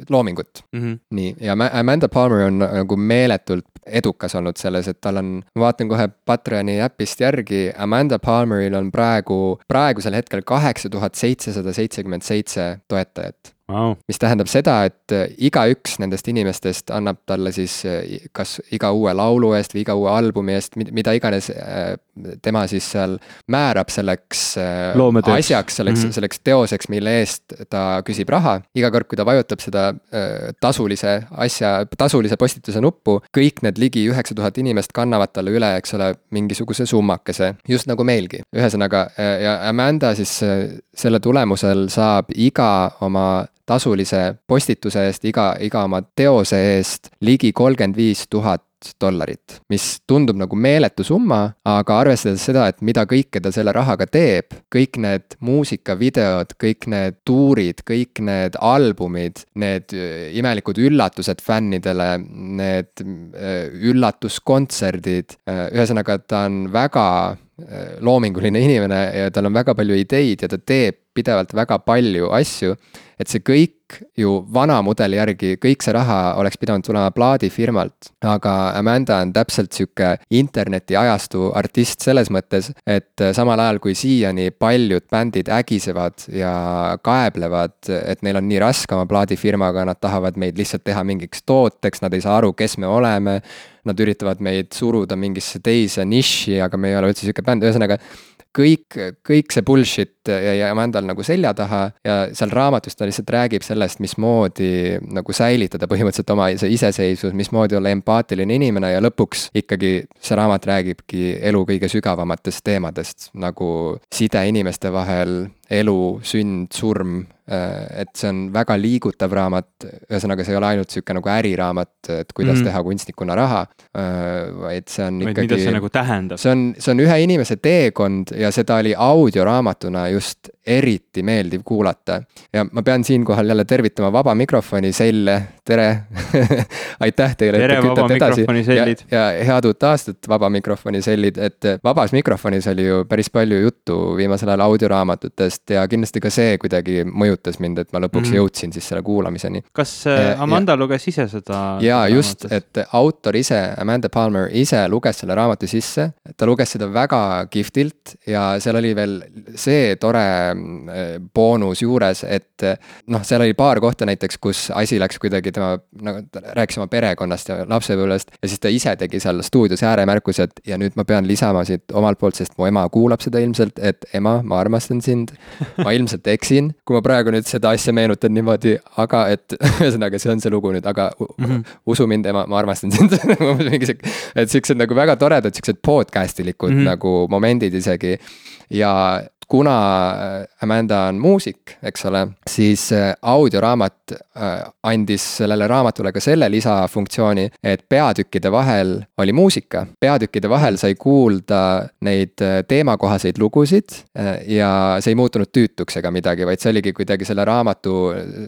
loomingut mm. -hmm. nii, ja Amanda Palmer on nagu meeletult edukas olnud selles, et tal on, ma vaatan kohe Patreoni äpist järgi, Amanda Palmeril on praegu, praegusel hetkel kaheksa tuhat seitsesada seitsekümmend seitse toetajat wow.. mis tähendab seda, et äh, igaüks nendest inimestest annab talle siis äh, kas iga uue laulu eest või iga uue albumi eest, mida iganes äh, tema siis seal määrab selleks Loometööks. asjaks, selleks mm, -hmm. selleks teoseks, mille eest ta küsib raha. iga kord, kui ta vajutab seda tasulise asja, tasulise postituse nuppu, kõik need ligi üheksa tuhat inimest kannavad talle üle, eks ole, mingisuguse summakese, just nagu meilgi. ühesõnaga, ja Amanda siis selle tulemusel saab iga oma tasulise postituse eest, iga, iga oma teose eest ligi kolmkümmend viis tuhat dollarit, mis tundub nagu meeletu summa, aga arvestades seda, et mida kõike ta selle rahaga teeb, kõik need muusikavideod, kõik need tuurid, kõik need albumid, need äh, imelikud üllatused fännidele, need äh, üllatuskontserdid, äh, ühesõnaga, ta on väga loominguline inimene ja tal on väga palju ideid ja ta teeb pidevalt väga palju asju et see kõik ju vana mudeli järgi, kõik see raha oleks pidanud tulema plaadifirmalt. aga Amanda on täpselt sihuke internetiajastu artist selles mõttes, et samal ajal kui siiani paljud bändid ägisevad ja kaeblevad, et neil on nii raske oma plaadifirmaga, nad tahavad meid lihtsalt teha mingiks tooteks, nad ei saa aru, kes me oleme. Nad üritavad meid suruda mingisse teise nišši, aga me ei ole üldse sihuke bänd, ühesõnaga kõik, kõik see bullshit jäi Amandal nagu selja taha ja seal raamatus ta lihtsalt räägib sellest, mismoodi nagu säilitada põhimõtteliselt oma see iseseisvus, mismoodi olla empaatiline inimene ja lõpuks ikkagi see raamat räägibki elu kõige sügavamatest teemadest, nagu side inimeste vahel, elu, sünd, surm, et see on väga liigutav raamat, ühesõnaga, see ei ole ainult sihuke nagu äriraamat, et kuidas mm. teha kunstnikuna raha, äh, vaid see on ikkagi. mida see nagu tähendab? see on, see on ühe inimese teekond ja seda oli audioraamatuna just eriti meeldiv kuulata. ja ma pean siinkohal jälle tervitama Vaba Mikrofoni selle, tere aitäh teile. tere, Vaba Mikrofoni sellid. ja head uut aastat, Vaba Mikrofoni sellid, et Vabas Mikrofonis oli ju päris palju juttu viimasel ajal audioraamatutest ja kindlasti ka see kuidagi mõjutas mind, et ma lõpuks mm. jõudsin siis selle kuulamiseni. kas äh, Amanda ja, luges ise seda? jaa, just, et autor ise, Amanda Palmer ise luges selle raamatu sisse, ta luges seda väga kihvtilt ja seal oli veel see tore äh, boonus juures, et noh, seal oli paar kohta näiteks, kus asi läks kuidagi tema, nagu ta rääkis oma perekonnast ja lapsepõlvest. ja siis ta ise tegi seal stuudios ääremärkuse, et ja nüüd ma pean lisama siit omalt poolt, sest mu ema kuulab seda ilmselt, et ema, ma armastan sind. ma ilmselt eksin, kui ma praegu nüüd seda asja meenutan niimoodi, aga et ühesõnaga, see on see lugu nüüd, aga mm -hmm. usu mind, ema, ma armastan sind mingi sihuke, et siuksed nagu väga toredad siuksed podcast ilikud mm -hmm. nagu momendid isegi ja kuna äh, Amanda on muusik, eks ole, siis äh, audioraamat äh, andis sellele raamatule ka selle lisafunktsiooni, et peatükkide vahel oli muusika. peatükkide vahel sai kuulda neid teemakohaseid lugusid ja see ei muutunud tüütuks ega midagi, vaid see oligi kuidagi selle raamatu,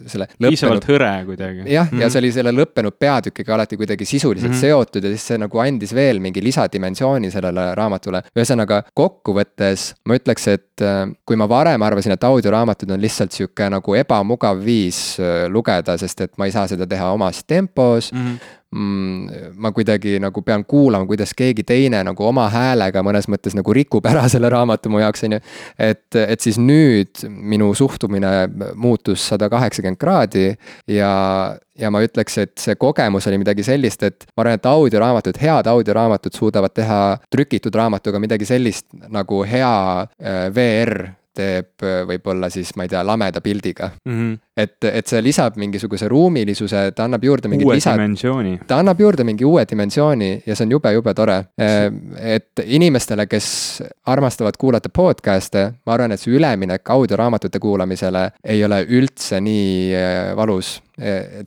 selle. piisavalt hõre kuidagi. jah, ja mm -hmm. see oli selle lõppenud peatükiga alati kuidagi sisuliselt mm -hmm. seotud ja siis see nagu andis veel mingi lisadimensiooni sellele raamatule. ühesõnaga kokkuvõttes ma ütleks, et kui ma varem arvasin, et audioraamatud on lihtsalt sihuke nagu ebamugav viis äh, lugeda, sest et ma ei saa seda teha omas tempos mm. -hmm ma kuidagi nagu pean kuulama, kuidas keegi teine nagu oma häälega mõnes mõttes nagu rikub ära selle raamatu mu jaoks, on ju. et, et siis nüüd minu suhtumine muutus sada kaheksakümmend kraadi ja, ja ma ütleks, et see kogemus oli midagi sellist, et ma arvan, et audioraamatud, head audioraamatud suudavad teha trükitud raamatuga midagi sellist nagu hea äh, VR teeb äh, võib-olla siis, ma ei tea, lameda pildiga mm. -hmm. et, et see lisab mingisuguse ruumilisuse, ta annab juurde mingit uue lisa. dimensiooni. ta annab juurde mingi uue dimensiooni ja see on jube-jube tore. Äh, et inimestele, kes armastavad kuulata podcast'e, ma arvan, et see üleminek audioraamatute kuulamisele ei ole üldse nii äh, valus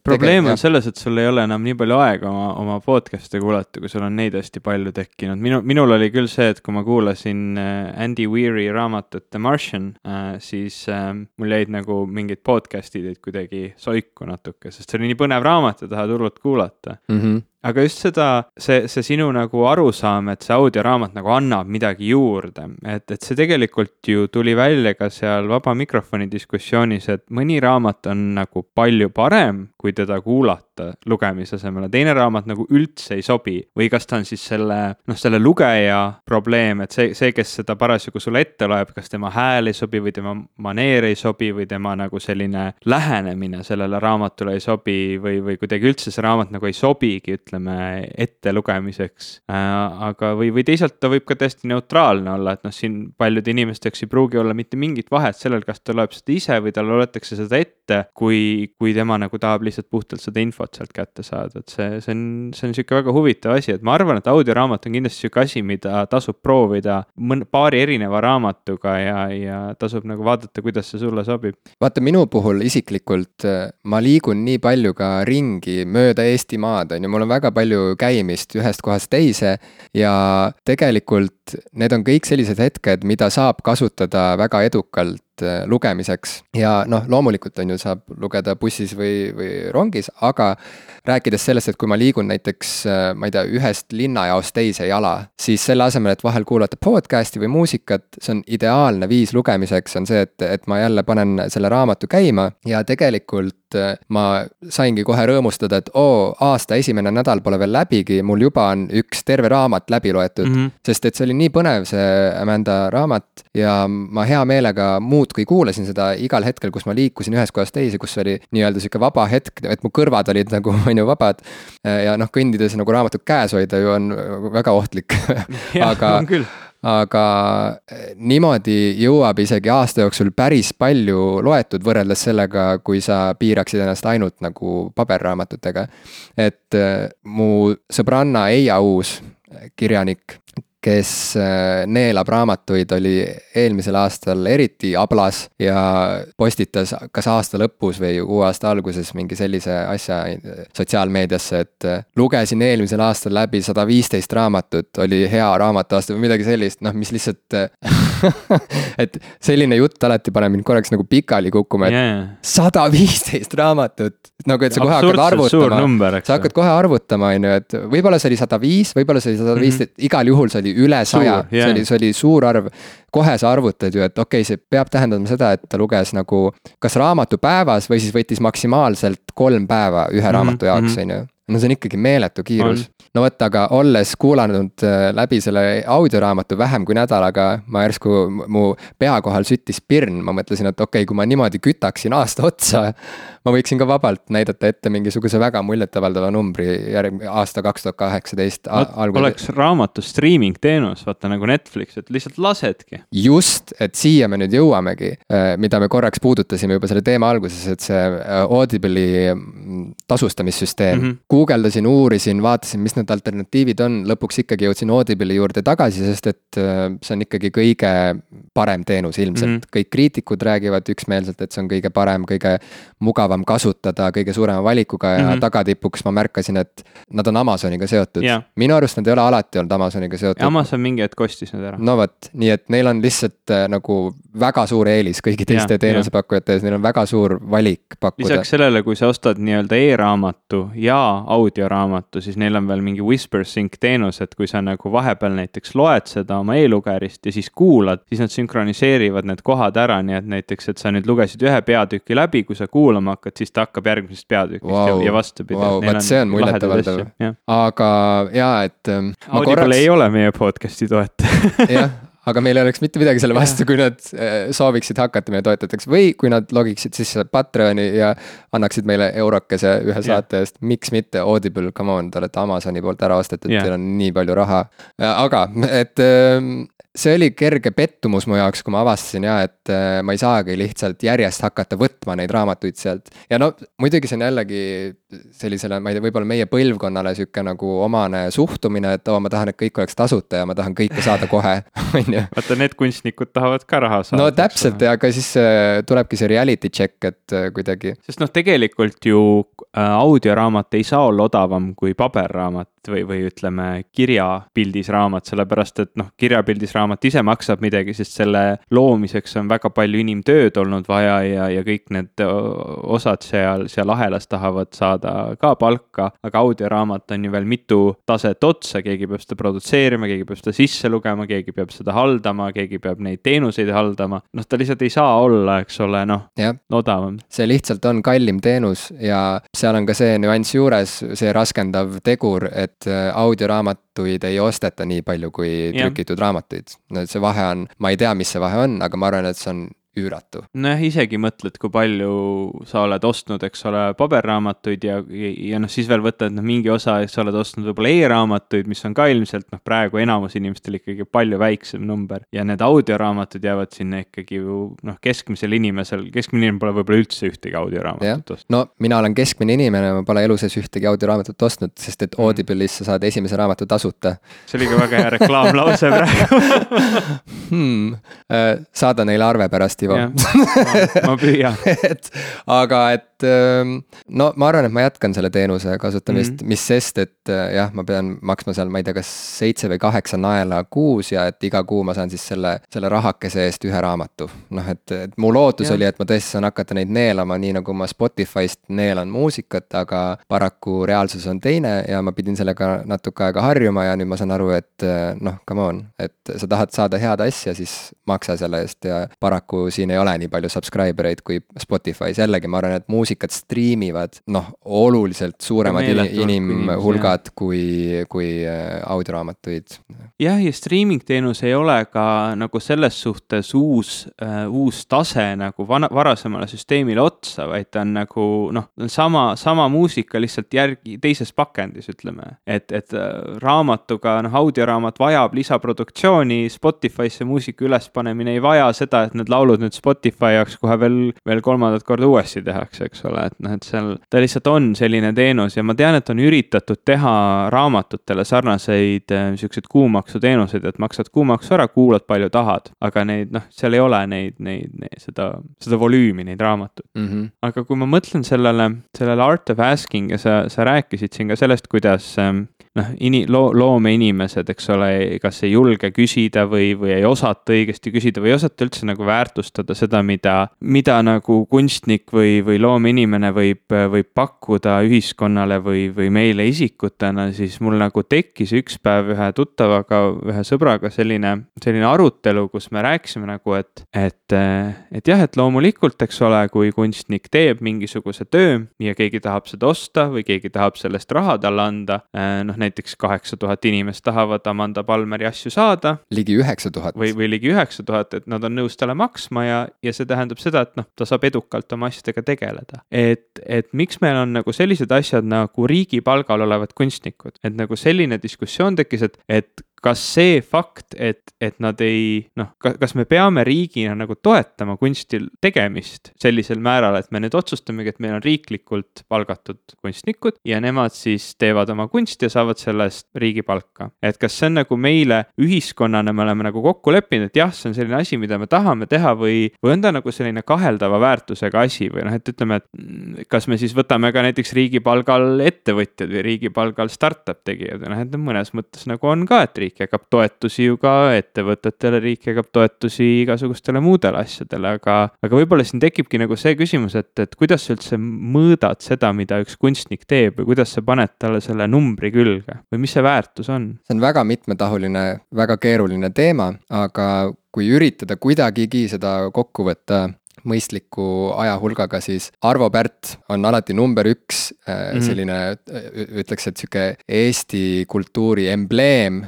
probleem on selles, et sul ei ole enam nii palju aega oma, oma podcast'e kuulata, kui sul on neid hästi palju tekkinud. minu, minul oli küll see, et kui ma kuulasin äh, Andy Weary raamatut The Martian, äh, siis äh, mul jäid nagu mingid podcast'id jäid kuidagi soiku natuke, sest see oli nii põnev raamat ja tahad hullult kuulata mm. -hmm aga just seda, see, see sinu nagu arusaam, et see audioraamat nagu annab midagi juurde, et, et see tegelikult ju tuli välja ka seal vaba mikrofoni diskussioonis, et mõni raamat on nagu palju parem, kui teda kuulata lugemise asemel teine raamat nagu üldse ei sobi. või kas ta on siis selle, noh, selle lugeja probleem, et see, see, kes seda parasjagu sulle ette loeb, kas tema hääl ei sobi või tema maneer ei sobi või tema nagu selline lähenemine sellele raamatule ei sobi või, või kuidagi üldse see raamat nagu ei sobigi, ütleme, ettelugemiseks äh,. aga, või, või teisalt ta võib ka täiesti neutraalne olla, et noh, siin paljude inimeste jaoks ei pruugi olla mitte mingit vahet sellel, kas ta loeb seda ise või talle loetakse seda ette, kui, kui tema nagu tahab lihtsalt puhtalt seda infot sealt kätte saada, et see, see on, see on sihuke väga huvitav asi, et ma arvan, et audioraamat on kindlasti sihuke asi, mida tasub proovida mõne, paari erineva raamatuga ja, ja tasub nagu vaadata, kuidas see sulle sobib. vaata, minu puhul isiklikult ma liigun nii palju ka ringi mööda Eestimaad, on ju, mul on väga palju käimist ühest kohast teise ja tegelikult need on kõik sellised hetked, mida saab kasutada väga edukalt äh, lugemiseks. ja noh, loomulikult on ju, saab lugeda bussis või, või rongis, aga rääkides sellest, et kui ma liigun näiteks, äh, ma ei tea, ühest linnajaost teise jala, siis selle asemel, et vahel kuulata podcast'i või muusikat, see on ideaalne viis lugemiseks, on see, et, et ma jälle panen selle raamatu käima ja tegelikult äh, ma saingi kohe rõõmustada, et oo, aasta esimene nädal pole veel läbigi, mul juba on üks terve raamat läbi loetud mm. -hmm. sest et see oli nii põnev, see Amanda raamat ja ma hea meelega muudkui kuulasin seda igal hetkel, kus ma liikusin ühest kohast teise, kus oli nii-öelda sihuke vaba hetk, et mu kõrvad olid nagu on ju vabad. ja noh, kõndides nagu raamatut käes hoida ju on väga ohtlik aga aga niimoodi jõuab isegi aasta jooksul päris palju loetud võrreldes sellega, kui sa piiraksid ennast ainult nagu paberraamatutega. et mu sõbranna Eija Uus, kirjanik, kes äh, neelab raamatuid, oli eelmisel aastal eriti ablas ja postitas kas aasta lõpus või uue aasta alguses mingi sellise asja äh, sotsiaalmeediasse, et äh, lugesin eelmisel aastal läbi sada viisteist raamatut, oli hea raamatuaasta või midagi sellist, noh, mis lihtsalt et selline jutt alati paneb mind korraks nagu pikali kukkuma, et sada yeah. viisteist raamatut, nagu et sa kohe hakkad arvutama. sa hakkad kohe arvutama, on ju, et võib-olla see oli sada viis, võib-olla see oli sada viisteist, mhm. igal juhul see oli üle saja, see oli, see oli suur arv. kohe sa arvutad ju, et okei okay,, see peab tähendama seda, et ta luges nagu kas raamatu päevas või siis võttis maksimaalselt kolm päeva ühe mm -hmm, raamatu jaoks, mhm. on ju no see on ikkagi meeletu kiirus. no vot, aga olles kuulanud äh, läbi selle audioraamatu vähem kui nädalaga, ma järsku, mu pea kohal süttis pirn, ma mõtlesin, et okei okay,, kui ma niimoodi kütaksin aasta otsa, ma võiksin ka vabalt näidata ette mingisuguse väga muljetavaldava numbri järg-, aasta kaks tuhat kaheksateist algul. oleks raamatu streaming teenus, vaata nagu Netflix, et lihtsalt lasedki. just, et siia me nüüd jõuamegi, äh, mida me korraks puudutasime juba selle teema alguses, et see äh, Audible'i mm, tasustamissüsteem mm. -hmm. guugeldasin, uurisin, vaatasin, mis need alternatiivid on, lõpuks ikkagi jõudsin Audible'i juurde tagasi, sest et äh, see on ikkagi kõige parem teenus ilmselt mm. -hmm. kõik kriitikud räägivad üksmeelselt, et see on kõige parem, kõige mugavam kasutada, kõige suurema valikuga ja mm -hmm. tagatipuks ma märkasin, et nad on Amazoniga seotud yeah.. minu arust nad ei ole alati olnud Amazoniga seotud. Amazon mingi hetk ostis need ära. no vot, nii et neil on lihtsalt äh, nagu väga suur eelis kõigi teiste yeah, teenusepakkujate ees, neil on väga suur valik pakkuda. lisaks sellele, kui sa ostad nii-öelda e-raamatu ja audioraamatu, siis neil on veel mingi WhisperSync teenus, et kui sa nagu vahepeal näiteks loed seda oma e-lugerist ja siis kuulad, siis nad sünkroniseerivad need kohad ära, nii et näiteks, et sa nüüd lugesid ühe peatüki läbi, kui sa kuulama hakkad, siis ta hakkab järgmisest peatükist wow, ja, ja vastupidi wow,. vot see on muljetavaldav, aga jaa, et ähm,. Audible korraks... ei ole meie podcast'i toetaja jah aga meil ei oleks mitte midagi selle vastu, kui nad äh, sooviksid hakata meie toetajateks või kui nad logiksid sisse Patreoni ja annaksid meile eurokese ühe saate eest, miks mitte, Audible, come on, te olete Amazoni poolt ära ostetud, teil on nii palju raha. aga, et ähm, see oli kerge pettumus mu jaoks, kui ma avastasin ja et äh, ma ei saagi lihtsalt järjest hakata võtma neid raamatuid sealt. ja no muidugi see on jällegi sellisele, ma ei tea, võib-olla meie põlvkonnale sihuke nagu omane suhtumine, et oo, ma tahan, et kõik oleks tasuta ja ma tahan kõike saada kohe, on ju. vaata, need kunstnikud tahavad ka raha saada. no täpselt ja aga siis äh, tulebki see reality check, et äh, kuidagi. sest noh, tegelikult ju audioraamat ei saa olla odavam kui paberraamat või, või ütleme, kirjapildis raamat, sellepärast et noh, kirjapildis raamat ise maksab midagi, sest selle loomiseks on väga palju inimtööd olnud vaja ja, ja kõik need osad seal, seal ahelas tahavad saada ka palka. aga audioraamat on ju veel mitu taset otsa, keegi peab seda produtseerima, keegi peab seda sisse lugema, keegi peab seda haldama, keegi peab neid teenuseid haldama. noh, ta lihtsalt ei saa olla, eks ole, noh, odavam. see lihtsalt on kallim teenus ja seal on ka see nüanss juures, see raskendav tegur, et äh, audioraamatuid ei osteta nii palju kui trükitud raamatuid. no see vahe on, ma ei tea, mis see vahe on, aga ma arvan, et see on üüratu. nojah, isegi mõtled, kui palju sa oled ostnud, eks ole, paberraamatuid ja, ja, ja noh, siis veel võtad noh, mingi osa, sa oled ostnud võib-olla e-raamatuid, mis on ka ilmselt noh, praegu enamus inimestel ikkagi palju väiksem number. ja need audioraamatud jäävad sinna ikkagi ju noh, keskmisel inimesel, keskmine inimene pole võib-olla üldse ühtegi audioraamatut ostnud. no mina olen keskmine inimene, ma pole elu sees ühtegi audioraamatut ostnud, sest et mm. Audible'is sa saad esimese raamatu tasuta. see oli ka väga hea reklaamlause praegu hmm. Äh, saada neile arve pärast Ivo ma püüan et aga, et ähm, no ma arvan, et ma jätkan selle teenuse kasutamist mm, -hmm. mis sest, et äh, jah, ma pean maksma seal, ma ei tea, kas seitse või kaheksa naela kuus ja et iga kuu ma saan siis selle, selle rahakese eest ühe raamatu. noh, et, et mu lootus ja. oli, et ma tõesti saan hakata neid neelama, nii nagu ma Spotify'st neelan muusikat, aga paraku reaalsus on teine ja ma pidin sellega natuke aega harjuma ja nüüd ma saan aru, et äh, noh, come on, et sa tahad saada head asja, siis maksa selle eest ja paraku siin ei ole nii palju subscriber eid kui Spotify's, jällegi ma arvan, et muusikat striimivad noh, oluliselt suuremad inimhulgad kui, kui äh, audioraamatuid. jah, ja streaming teenus ei ole ka nagu selles suhtes uus uh,, uus tase nagu vana, varasemale süsteemile otsa, vaid ta on nagu noh, sama, sama muusika lihtsalt järgi, teises pakendis, ütleme. et, et äh, raamatuga, noh, audioraamat vajab lisaproduktsiooni, Spotify'sse muusika ülespanemine ei vaja seda, et need laulud nüüd Spotify jaoks kohe veel, veel kolmandat korda uuesti tehakse, eks ole, et noh, et seal ta lihtsalt on selline teenus ja ma tean, et on üritatud teha raamatutele sarnaseid äh, siukseid kuumaksuteenuseid, et maksad kuumaksu ära, kuulad palju tahad, aga neid noh, seal ei ole neid, neid, neid, seda, seda volüümi, neid raamatuid mm. -hmm. aga kui ma mõtlen sellele, sellele art of asking ja sa, sa rääkisid siin ka sellest, kuidas ähm, noh, ini-, loo-, loomeinimesed, eks ole, kas ei julge küsida või, või ei osata õigesti küsida või ei osata üldse nagu väärtustada seda, mida, mida nagu kunstnik või, või loomeinimene võib, võib pakkuda ühiskonnale või, või meile isikutena, siis mul nagu tekkis üks päev ühe tuttavaga, ühe sõbraga selline, selline arutelu, kus me rääkisime nagu, et, et, et jah, et loomulikult, eks ole, kui kunstnik teeb mingisuguse töö ja keegi tahab seda osta või keegi tahab sellest raha talle anda. Noh, näiteks kaheksa tuhat inimest tahavad Amanda Palmeri asju saada. ligi üheksa tuhat. või, või ligi üheksa tuhat, et nad on nõus talle maksma ja, ja see tähendab seda, et noh, ta saab edukalt oma asjadega tegeleda. et, et miks meil on nagu sellised asjad nagu riigi palgal olevad kunstnikud, et nagu selline diskussioon tekkis, et, et kas see fakt, et, et nad ei noh, kas me peame riigina nagu toetama kunsti tegemist sellisel määral, et me nüüd otsustamegi, et meil on riiklikult palgatud kunstnikud ja nemad siis teevad oma kunsti ja saavad selle eest riigipalka. et kas see on nagu meile ühiskonnana, me oleme nagu kokku leppinud, et jah, see on selline asi, mida me tahame teha või, või on ta nagu selline kaheldava väärtusega asi või noh, et ütleme, et mm, kas me siis võtame ka näiteks riigipalgal ettevõtjad või riigipalgal startup tegijad ja noh, et mõnes mõttes nagu on ka, et riik riik jagab toetusi ju ka ettevõtetele, riik jagab toetusi igasugustele muudele asjadele, aga, aga võib-olla siin tekibki nagu see küsimus, et, et kuidas sa üldse mõõdad seda, mida üks kunstnik teeb või kuidas sa paned talle selle numbri külge või mis see väärtus on? see on väga mitmetahuline, väga keeruline teema, aga kui üritada kuidagigi seda kokku võtta mõistliku ajahulgaga, siis Arvo Pärt on alati number üks mm selline, ütleks, et sihuke Eesti kultuuri embleem,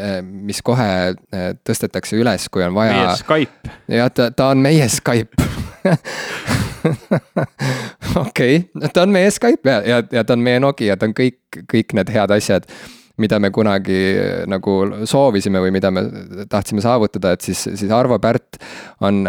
äh, mis kohe tõstetakse üles, kui on vaja. meie Skype. jah, ta, ta on meie Skype okei okay., ta on meie Skype ja, ja, ja ta on meie Nokia, ta on kõik, kõik need head asjad mida me kunagi nagu soovisime või mida me tahtsime saavutada, et siis, siis Arvo Pärt on,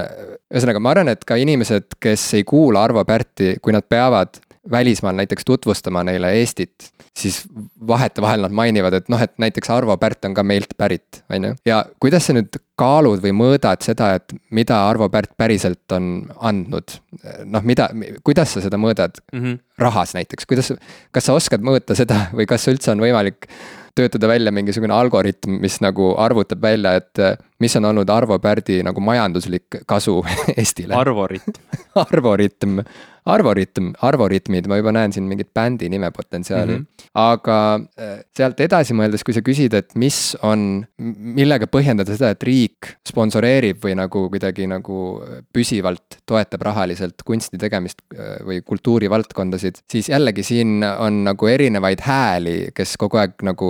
ühesõnaga, ma arvan, et ka inimesed, kes ei kuula Arvo Pärti, kui nad peavad välismaal näiteks tutvustama neile Eestit, siis vahetevahel nad mainivad, et noh, et näiteks Arvo Pärt on ka meilt pärit, on ju. ja kuidas sa nüüd kaalud või mõõdad seda, et mida Arvo Pärt päriselt on andnud? noh, mida, kuidas sa seda mõõdad mm -hmm. rahas näiteks, kuidas, kas sa oskad mõõta seda või kas üldse on võimalik töötada välja mingisugune algoritm, mis nagu arvutab välja, et äh, mis on olnud Arvo Pärdi nagu majanduslik kasu Eestile. arvoritm arvoritm, arvoritm, arvoritmid, ma juba näen siin mingit bändi nime potentsiaali mm. -hmm. aga äh, sealt edasi mõeldes, kui sa küsid, et mis on, millega põhjendada seda, et riik sponsoreerib või nagu kuidagi nagu püsivalt toetab rahaliselt kunsti tegemist äh, või kultuurivaldkondasid, siis jällegi siin on nagu erinevaid hääli, kes kogu aeg nagu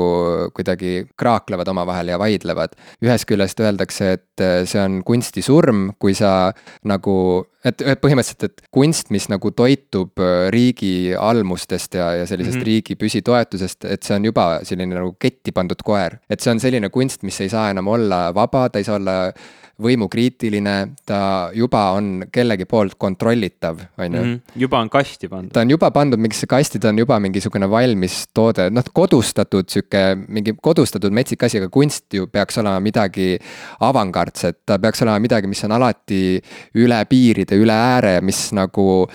kuidagi kraaklevad omavahel ja vaidlevad. ühest küljest öeldakse, et äh, see on kunsti surm, kui sa nagu et, et põhimõtteliselt, et kunst, mis nagu toitub äh, riigi almustest ja, ja sellisest mm -hmm. riigi püsitoetusest, et see on juba selline nagu ketti pandud koer. et see on selline kunst, mis ei saa enam olla vaba, ta ei saa olla võimukriitiline, ta juba on kellegi poolt kontrollitav, on ju. Mhm. juba on kasti pandud. ta on juba pandud mingisse kasti, ta on juba mingisugune valmis toode, noh kodustatud sihuke, mingi kodustatud metsik asi, aga kunst ju peaks olema midagi avangardset, ta peaks olema midagi, mis on alati üle piiride, üle ääre, mis nagu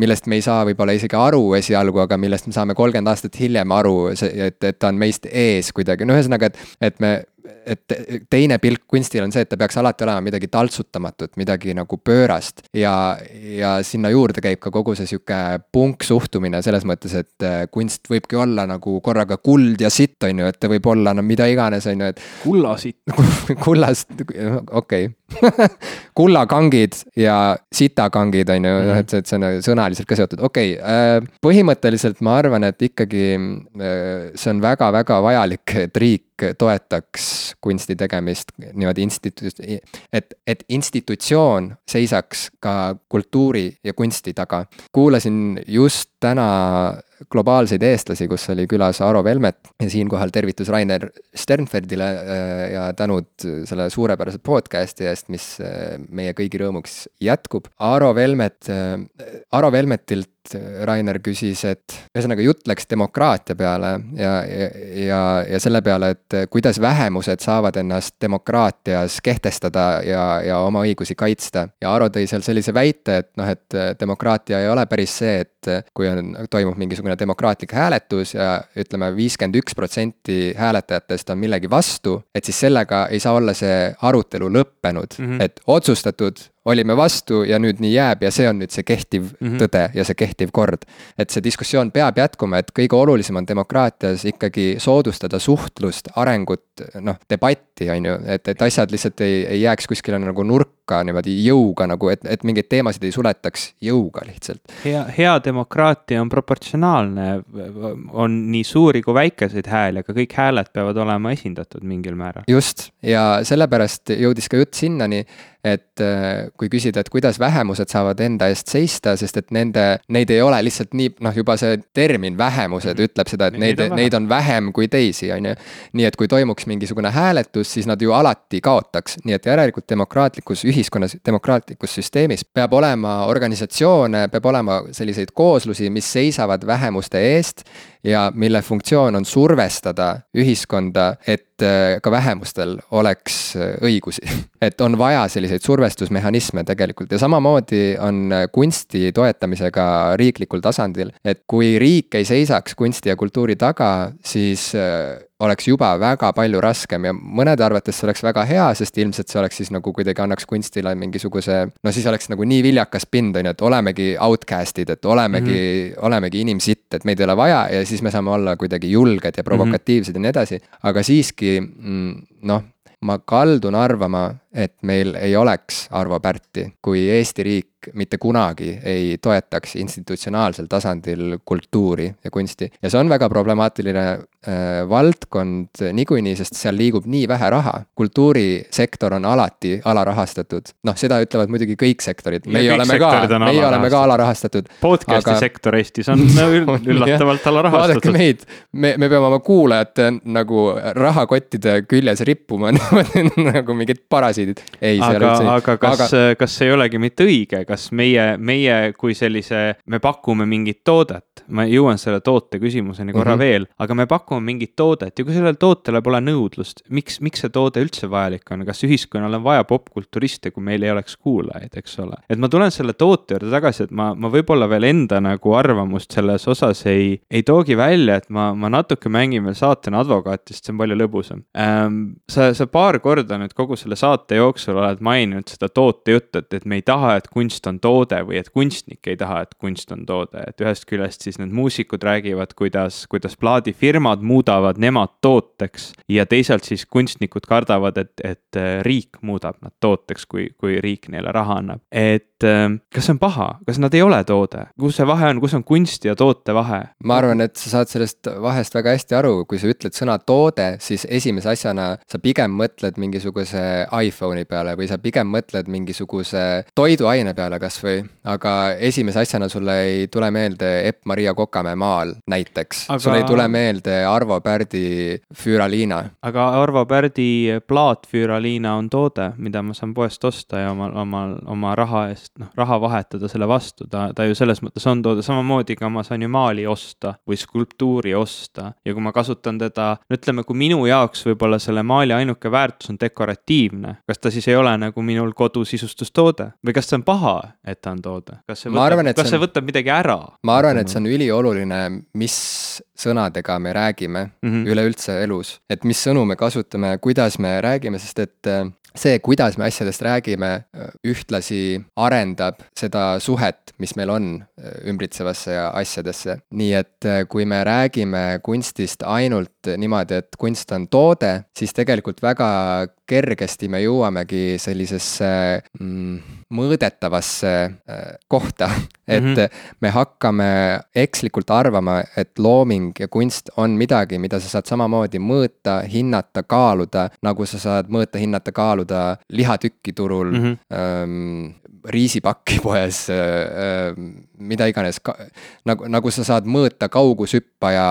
millest me ei saa võib-olla isegi aru esialgu, aga millest me saame kolmkümmend aastat hiljem aru, et, et ta on meist ees kuidagi, no ühesõnaga, et, et me et teine pilk kunstil on see, et ta peaks alati olema midagi taltsutamatut, midagi nagu pöörast. ja, ja sinna juurde käib ka kogu see sihuke punksuhtumine selles mõttes, et äh, kunst võibki olla nagu korraga kuld ja sitt, on ju, et ta võib olla no mida iganes, on ju, et. kullasitt kullast, okei kullakangid ja sitakangid, on ju, noh, et see, et see on sõnaliselt ka seotud, okei okay,. Äh, põhimõtteliselt ma arvan, et ikkagi äh, see on väga-väga vajalik, et riik toetaks kunsti tegemist niimoodi instituut-, et, et institutsioon seisaks ka kultuuri ja kunsti taga. kuulasin just täna globaalseid eestlasi, kus oli külas Aro Velmet ja siinkohal tervitus Rainer Sternfeldile äh, ja tänud selle suurepärase podcast'i eest, mis äh, meie kõigi rõõmuks jätkub. Aro Velmet, äh, Aro Velmetilt Rainer küsis, et ühesõnaga jutt läks demokraatia peale ja, ja, ja, ja selle peale, et kuidas vähemused saavad ennast demokraatias kehtestada ja, ja oma õigusi kaitsta. ja Aro tõi seal sellise väite, et noh, et demokraatia ei ole päris see, et kui on, toimub mingisugune esimene demokraatlik hääletus ja ütleme, viiskümmend üks protsenti hääletajatest on millegi vastu, et siis sellega ei saa olla see arutelu lõppenud mm, -hmm. et otsustatud olime vastu ja nüüd nii jääb ja see on nüüd see kehtiv mm -hmm. tõde ja see kehtiv kord. et see diskussioon peab jätkuma, et kõige olulisem on demokraatias ikkagi soodustada suhtlust, arengut, noh, debatti, on ju, et, et asjad lihtsalt ei, ei jääks kuskile nagu nurka niimoodi jõuga nagu, et, et mingeid teemasid ei suletaks jõuga lihtsalt. hea, hea demokraatia on proportsionaalne, on nii suuri kui väikeseid hääli, aga kõik hääled peavad olema esindatud mingil määral. just, ja sellepärast jõudis ka jutt sinnani, et äh, kui küsida, et kuidas vähemused saavad enda eest seista, sest et nende, neid ei ole lihtsalt nii, noh, juba see termin vähemused mm. ütleb seda, et neid, neid on vähem kui teisi, on ju. nii et kui toimuks mingisugune hääletus, siis nad ju alati kaotaks, nii et järelikult demokraatlikus ühiskonnas, demokraatlikus süsteemis peab olema organisatsioone, peab olema selliseid kooslusi, mis seisavad vähemuste eest ja mille funktsioon on survestada ühiskonda, et äh, ka vähemustel oleks äh, õigusi. et on vaja selliseid survestusmehhanisme tegelikult ja samamoodi on äh, kunsti toetamisega riiklikul tasandil, et kui riik ei seisaks kunsti ja kultuuri taga, siis oleks juba väga palju raskem ja mõnede arvates see oleks väga hea, sest ilmselt see oleks siis nagu kuidagi annaks kunstile mingisuguse. no siis oleks nagu nii viljakas pind, on ju, et olemegi outcast'id, et olemegi mm, -hmm. olemegi inimsitt, et meid ei ole vaja ja siis me saame olla kuidagi julged ja provokatiivsed mm -hmm. ja nii edasi. aga siiski mm, noh, ma kaldun arvama, et meil ei oleks Arvo Pärti, kui Eesti riik mitte kunagi ei toetaks institutsionaalsel tasandil kultuuri ja kunsti. ja see on väga problemaatiline äh, valdkond niikuinii, sest seal liigub nii vähe raha. kultuurisektor on alati alarahastatud, noh, seda ütlevad muidugi kõik sektorid, meie oleme ka, meie oleme ka alarahastatud. podcast'i aga... sektor Eestis on üllatavalt alarahastatud. vaadake meid, me, me peame oma kuulajate nagu rahakottide küljes rippuma nagu mingid parasiidid parasiidid. aga, aga kas aga..., kas see ei olegi mitte õige, kas meie, meie kui sellise, me pakume mingit toodet, ma jõuan selle toote küsimuseni korra mm -hmm. veel, aga me pakume mingit toodet ja kui sellele tootele pole nõudlust, miks, miks see toode üldse vajalik on, kas ühiskonnal on vaja popkulturiste, kui meil ei oleks kuulajaid, eks ole. et ma tulen selle toote juurde tagasi, et ma, ma võib-olla veel enda nagu arvamust selles osas ei, ei toogi välja, et ma, ma natuke mängin veel saatena advokaati, sest see on palju lõbusam ähm,. sa, sa paar korda nüüd kogu selle saate saate jooksul oled maininud seda tootejuttu, et, et me ei taha, et kunst on toode või et kunstnik ei taha, et kunst on toode, et ühest küljest siis need muusikud räägivad, kuidas, kuidas plaadifirmad muudavad nemad tooteks. ja teisalt siis kunstnikud kardavad, et, et riik muudab nad tooteks, kui, kui riik neile raha annab. et kas see on paha, kas nad ei ole toode, kus see vahe on, kus on kunsti ja toote vahe? ma arvan, et sa saad sellest vahest väga hästi aru, kui sa ütled sõna toode, siis esimese asjana sa pigem mõtled mingisuguse iPhone'i iPhone'i peale või sa pigem mõtled mingisuguse toiduaine peale kasvõi, aga esimese asjana sulle ei tule meelde Epp-Maria Kokamäe maal näiteks. Aga.... sulle ei tule meelde Arvo Pärdi Füraliina. aga Arvo Pärdi plaat Füraliina on toode, mida ma saan poest osta ja oma, oma, oma raha eest, noh, raha vahetada selle vastu, ta, ta ju selles mõttes on toode, samamoodi ka ma saan ju maali osta või skulptuuri osta. Ja kui ma kasutan teda, no ütleme, kui minu jaoks võib-olla selle maali ainuke väärtus on dekoratiivne, kas ta siis ei ole nagu minul kodusisustustoode või kas see on paha, et ta on toode, kas see võtab, kas see, on, see võtab midagi ära? ma arvan, et see on ülioluline, mis sõnadega me räägime mm -hmm. üleüldse elus, et mis sõnu me kasutame, kuidas me räägime, sest et äh, see, kuidas me asjadest räägime, ühtlasi arendab seda suhet, mis meil on äh, ümbritsevasse asjadesse. nii et äh, kui me räägime kunstist ainult niimoodi, et kunst on toode, siis tegelikult väga kergesti me jõuamegi sellisesse mm, mõõdetavasse äh, kohta, et mm -hmm. me hakkame ekslikult arvama, et looming ja kunst on midagi, mida sa saad samamoodi mõõta, hinnata, kaaluda, nagu sa saad mõõta, hinnata, kaaluda lihatükki turul mm, -hmm. Riisipakki poes äh,, mida iganes, nagu, nagu sa saad mõõta kaugushüppaja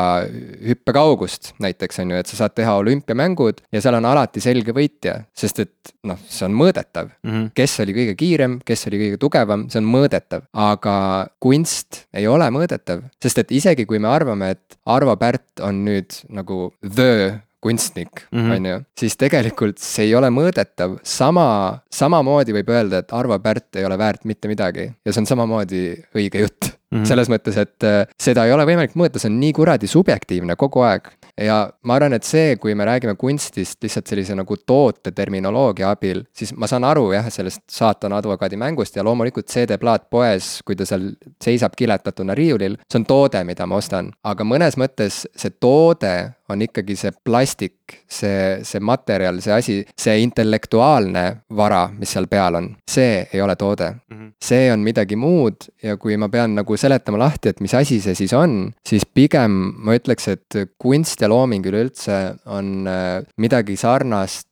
hüppekaugust näiteks on ju, et sa saad teha olümpiamängud ja seal on alati selge võitja, sest et noh, see on mõõdetav mm. -hmm. kes oli kõige kiirem, kes oli kõige tugevam, see on mõõdetav, aga kunst ei ole mõõdetav, sest et isegi kui me arvame, et Arvo Pärt on nüüd nagu the kunstnik -hmm. on ju, siis tegelikult see ei ole mõõdetav, sama, samamoodi võib öelda, et Arvo Pärt ei ole väärt mitte midagi ja see on samamoodi õige jutt -hmm. selles mõttes, et äh, seda ei ole võimalik mõõta, see on nii kuradi subjektiivne kogu aeg ja ma arvan, et see, kui me räägime kunstist lihtsalt sellise nagu toote terminoloogia abil, siis ma saan aru jah, sellest saatana advokaadi mängust ja loomulikult CD-plaat poes, kui ta seal seisab kiletatuna riiulil, see on toode, mida ma ostan. aga mõnes mõttes see toode on ikkagi see plastik, see, see materjal, see asi, see intellektuaalne vara, mis seal peal on, see ei ole toode mm. -hmm. see on midagi muud ja kui ma pean nagu seletama lahti, et mis asi see siis on, siis pigem ma ütleks, et kunst ja looming üleüldse on äh, midagi sarnast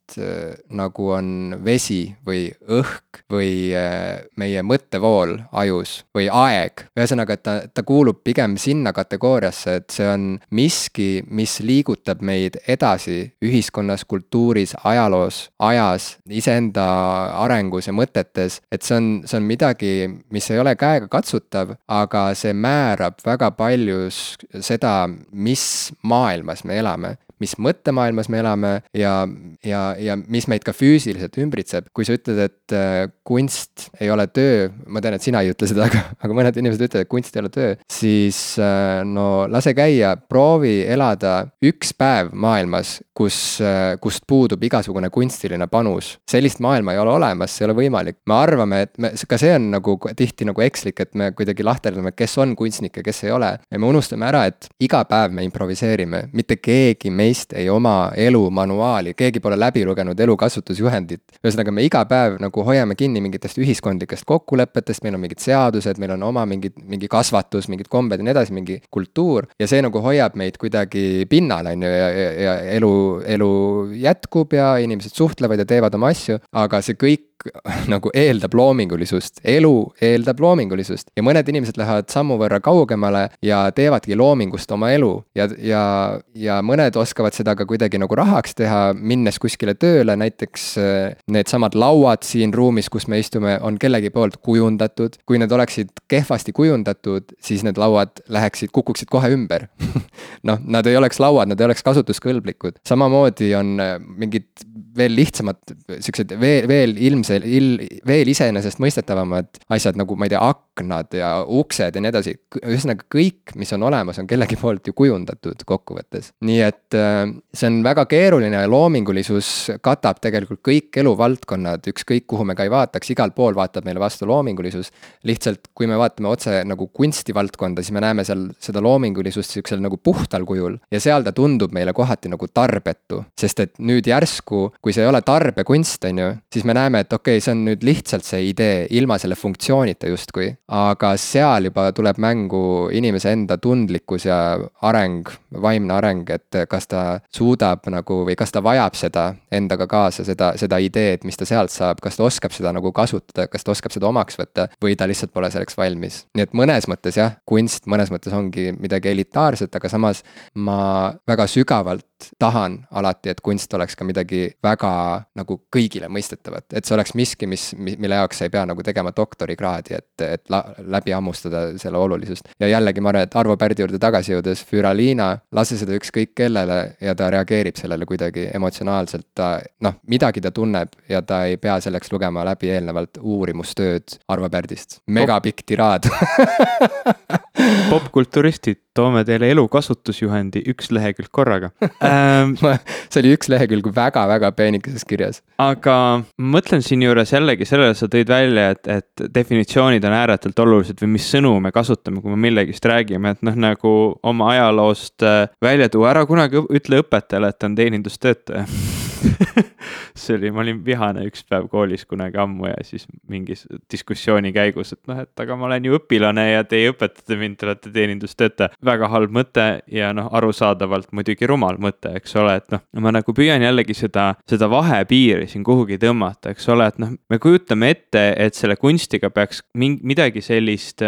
nagu on vesi või õhk või äh, meie mõttevool ajus või aeg. ühesõnaga, et ta, ta kuulub pigem sinna kategooriasse, et see on miski, mis liigutab meid edasi ühiskonnas, kultuuris, ajaloos, ajas, iseenda arengus ja mõtetes. et see on, see on midagi, mis ei ole käegakatsutav, aga see määrab väga palju seda, mis maailmas me elame mis mõttemaailmas me elame ja, ja, ja mis meid ka füüsiliselt ümbritseb. kui sa ütled, et äh, kunst ei ole töö, ma tean, et sina ei ütle seda, aga, aga mõned inimesed ütlevad, et kunst ei ole töö, siis äh, no lase käia, proovi elada üks päev maailmas, kus, äh, kust puudub igasugune kunstiline panus. sellist maailma ei ole olemas, see ei ole võimalik. me arvame, et me, ka see on nagu tihti nagu ekslik, et me kuidagi lahterdame, kes on kunstnik ja kes ei ole. ja me unustame ära, et iga päev me improviseerime, mitte keegi meist meist ei oma elumanuaali, keegi pole läbi lugenud elukasutusjuhendit. ühesõnaga, me iga päev nagu hoiame kinni mingitest ühiskondlikest kokkulepetest, meil on mingid seadused, meil on oma mingid, mingi kasvatus, mingid kombed ja nii edasi, mingi kultuur. ja see nagu hoiab meid kuidagi pinnal, on ju, ja, ja, ja elu, elu jätkub ja inimesed suhtlevad ja teevad oma asju, aga see kõik nagu eeldab loomingulisust, elu eeldab loomingulisust ja mõned inimesed lähevad sammu võrra kaugemale ja teevadki loomingust oma elu. Ja, ja, ja mõned oskavad seda ka kuidagi nagu rahaks teha, minnes kuskile tööle, näiteks äh, needsamad lauad siin ruumis, kus me istume, on kellegi poolt kujundatud. kui need oleksid kehvasti kujundatud, siis need lauad läheksid, kukuksid kohe ümber. Noh, nad ei oleks lauad, nad ei oleks kasutuskõlblikud, samamoodi on äh, mingid veel lihtsamad, siuksed veel, veel ilmsel-, il-, veel iseenesestmõistetavamad asjad nagu ma ei tea, aknad ja uksed ja nii edasi. ühesõnaga kõik, mis on olemas, on kellegi poolt ju kujundatud kokkuvõttes. nii et äh, see on väga keeruline ja loomingulisus katab tegelikult kõik eluvaldkonnad, ükskõik kuhu me ka ei vaataks, igal pool vaatab meile vastu loomingulisus. lihtsalt, kui me vaatame otse nagu kunstivaldkonda, siis me näeme seal seda loomingulisust sihukesel nagu puhtal kujul ja seal ta tundub meile kohati nagu tarbetu, sest et nüüd järsku, kui see ei ole tarbekunst, on ju, siis me näeme, et okei okay,, see on nüüd lihtsalt see idee ilma selle funktsioonita justkui. aga seal juba tuleb mängu inimese enda tundlikkus ja areng, vaimne areng, et kas ta suudab nagu või kas ta vajab seda endaga kaasa, seda, seda ideed, mis ta sealt saab, kas ta oskab seda nagu kasutada, kas ta oskab seda omaks võtta või ta lihtsalt pole selleks valmis. nii et mõnes mõttes jah, kunst mõnes mõttes ongi midagi elitaarset, aga samas ma väga sügavalt tahan alati, et kunst oleks ka midagi väga nagu kõigile mõistetavat, et see oleks miski, mis, mille jaoks sa ei pea nagu tegema doktorikraadi, et, et la, läbi hammustada selle olulisust. ja jällegi ma arvan, et Arvo Pärdi juurde tagasi jõudes, Füraliina, lase seda ükskõik kellele ja ta reageerib sellele kuidagi emotsionaalselt, ta noh, midagi ta tunneb ja ta ei pea selleks lugema läbi eelnevalt uurimustööd Arvo Pärdist, megapikk tiraad. Popkulturistid, toome teile elukasutusjuhendi üks lehekülg korraga. Ähm, see oli üks lehekülg väga-väga peenikeses kirjas. aga ma mõtlen siinjuures jällegi sellele, sa tõid välja, et, et definitsioonid on ääretult olulised või mis sõnu me kasutame, kui me millegist räägime, et noh, nagu oma ajaloost äh, välja tuua, ära kunagi ütle õpetajale, et ta on teenindustöötaja see oli, ma olin vihane üks päev koolis kunagi ammu ja siis mingis diskussiooni käigus, et noh, et aga ma olen ju õpilane ja teie õpetate mind, te olete teenindustöötaja. väga halb mõte ja noh, arusaadavalt muidugi rumal mõte, eks ole, et noh, ma nagu püüan jällegi seda, seda vahepiiri siin kuhugi tõmmata, eks ole, et noh, me kujutame ette, et selle kunstiga peaks mingi, midagi sellist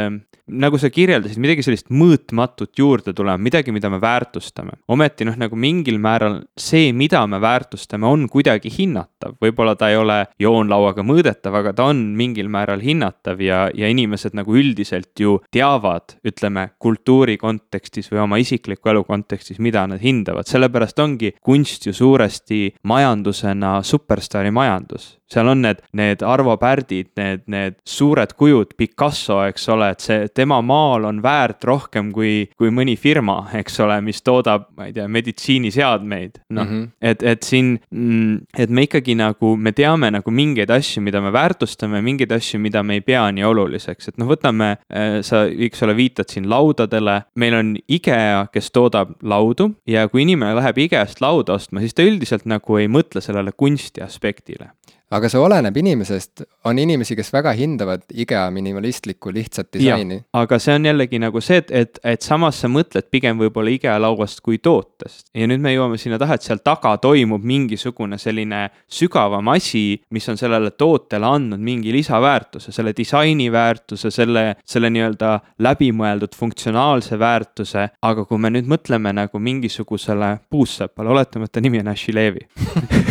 nagu sa kirjeldasid, midagi sellist mõõtmatut juurde tulema, midagi, mida me väärtustame. ometi noh, nagu mingil määral see, mida me väärtustame, on kuidagi hinnatav, võib-olla ta ei ole joonlauaga mõõdetav, aga ta on mingil määral hinnatav ja, ja inimesed nagu üldiselt ju teavad, ütleme kultuuri kontekstis või oma isikliku elu kontekstis, mida nad hindavad, sellepärast ongi kunst ju suuresti majandusena superstaari majandus seal on need, need Arvo Pärdid, need, need suured kujud, Picasso, eks ole, et see tema maal on väärt rohkem kui, kui mõni firma, eks ole, mis toodab, ma ei tea, meditsiiniseadmeid. noh mm -hmm., et, et siin, mm, et me ikkagi nagu, me teame nagu mingeid asju, mida me väärtustame, mingeid asju, mida me ei pea nii oluliseks, et noh, võtame, äh, sa, eks ole, viitad siin laudadele, meil on IKEA, kes toodab laudu ja kui inimene läheb IKEA-st lauda ostma, siis ta üldiselt nagu ei mõtle sellele kunsti aspektile aga see oleneb inimesest, on inimesi, kes väga hindavad IKEA minimalistlikku lihtsat disaini. aga see on jällegi nagu see, et, et, et samas sa mõtled pigem võib-olla IKEA lauast kui tootest. ja nüüd me jõuame sinna taha, et seal taga toimub mingisugune selline sügavam asi, mis on sellele tootele andnud mingi lisaväärtuse, selle disaini väärtuse, selle, selle nii-öelda läbimõeldud funktsionaalse väärtuse. aga kui me nüüd mõtleme nagu mingisugusele puussepale, oletame, et ta nimi on Ashi Levi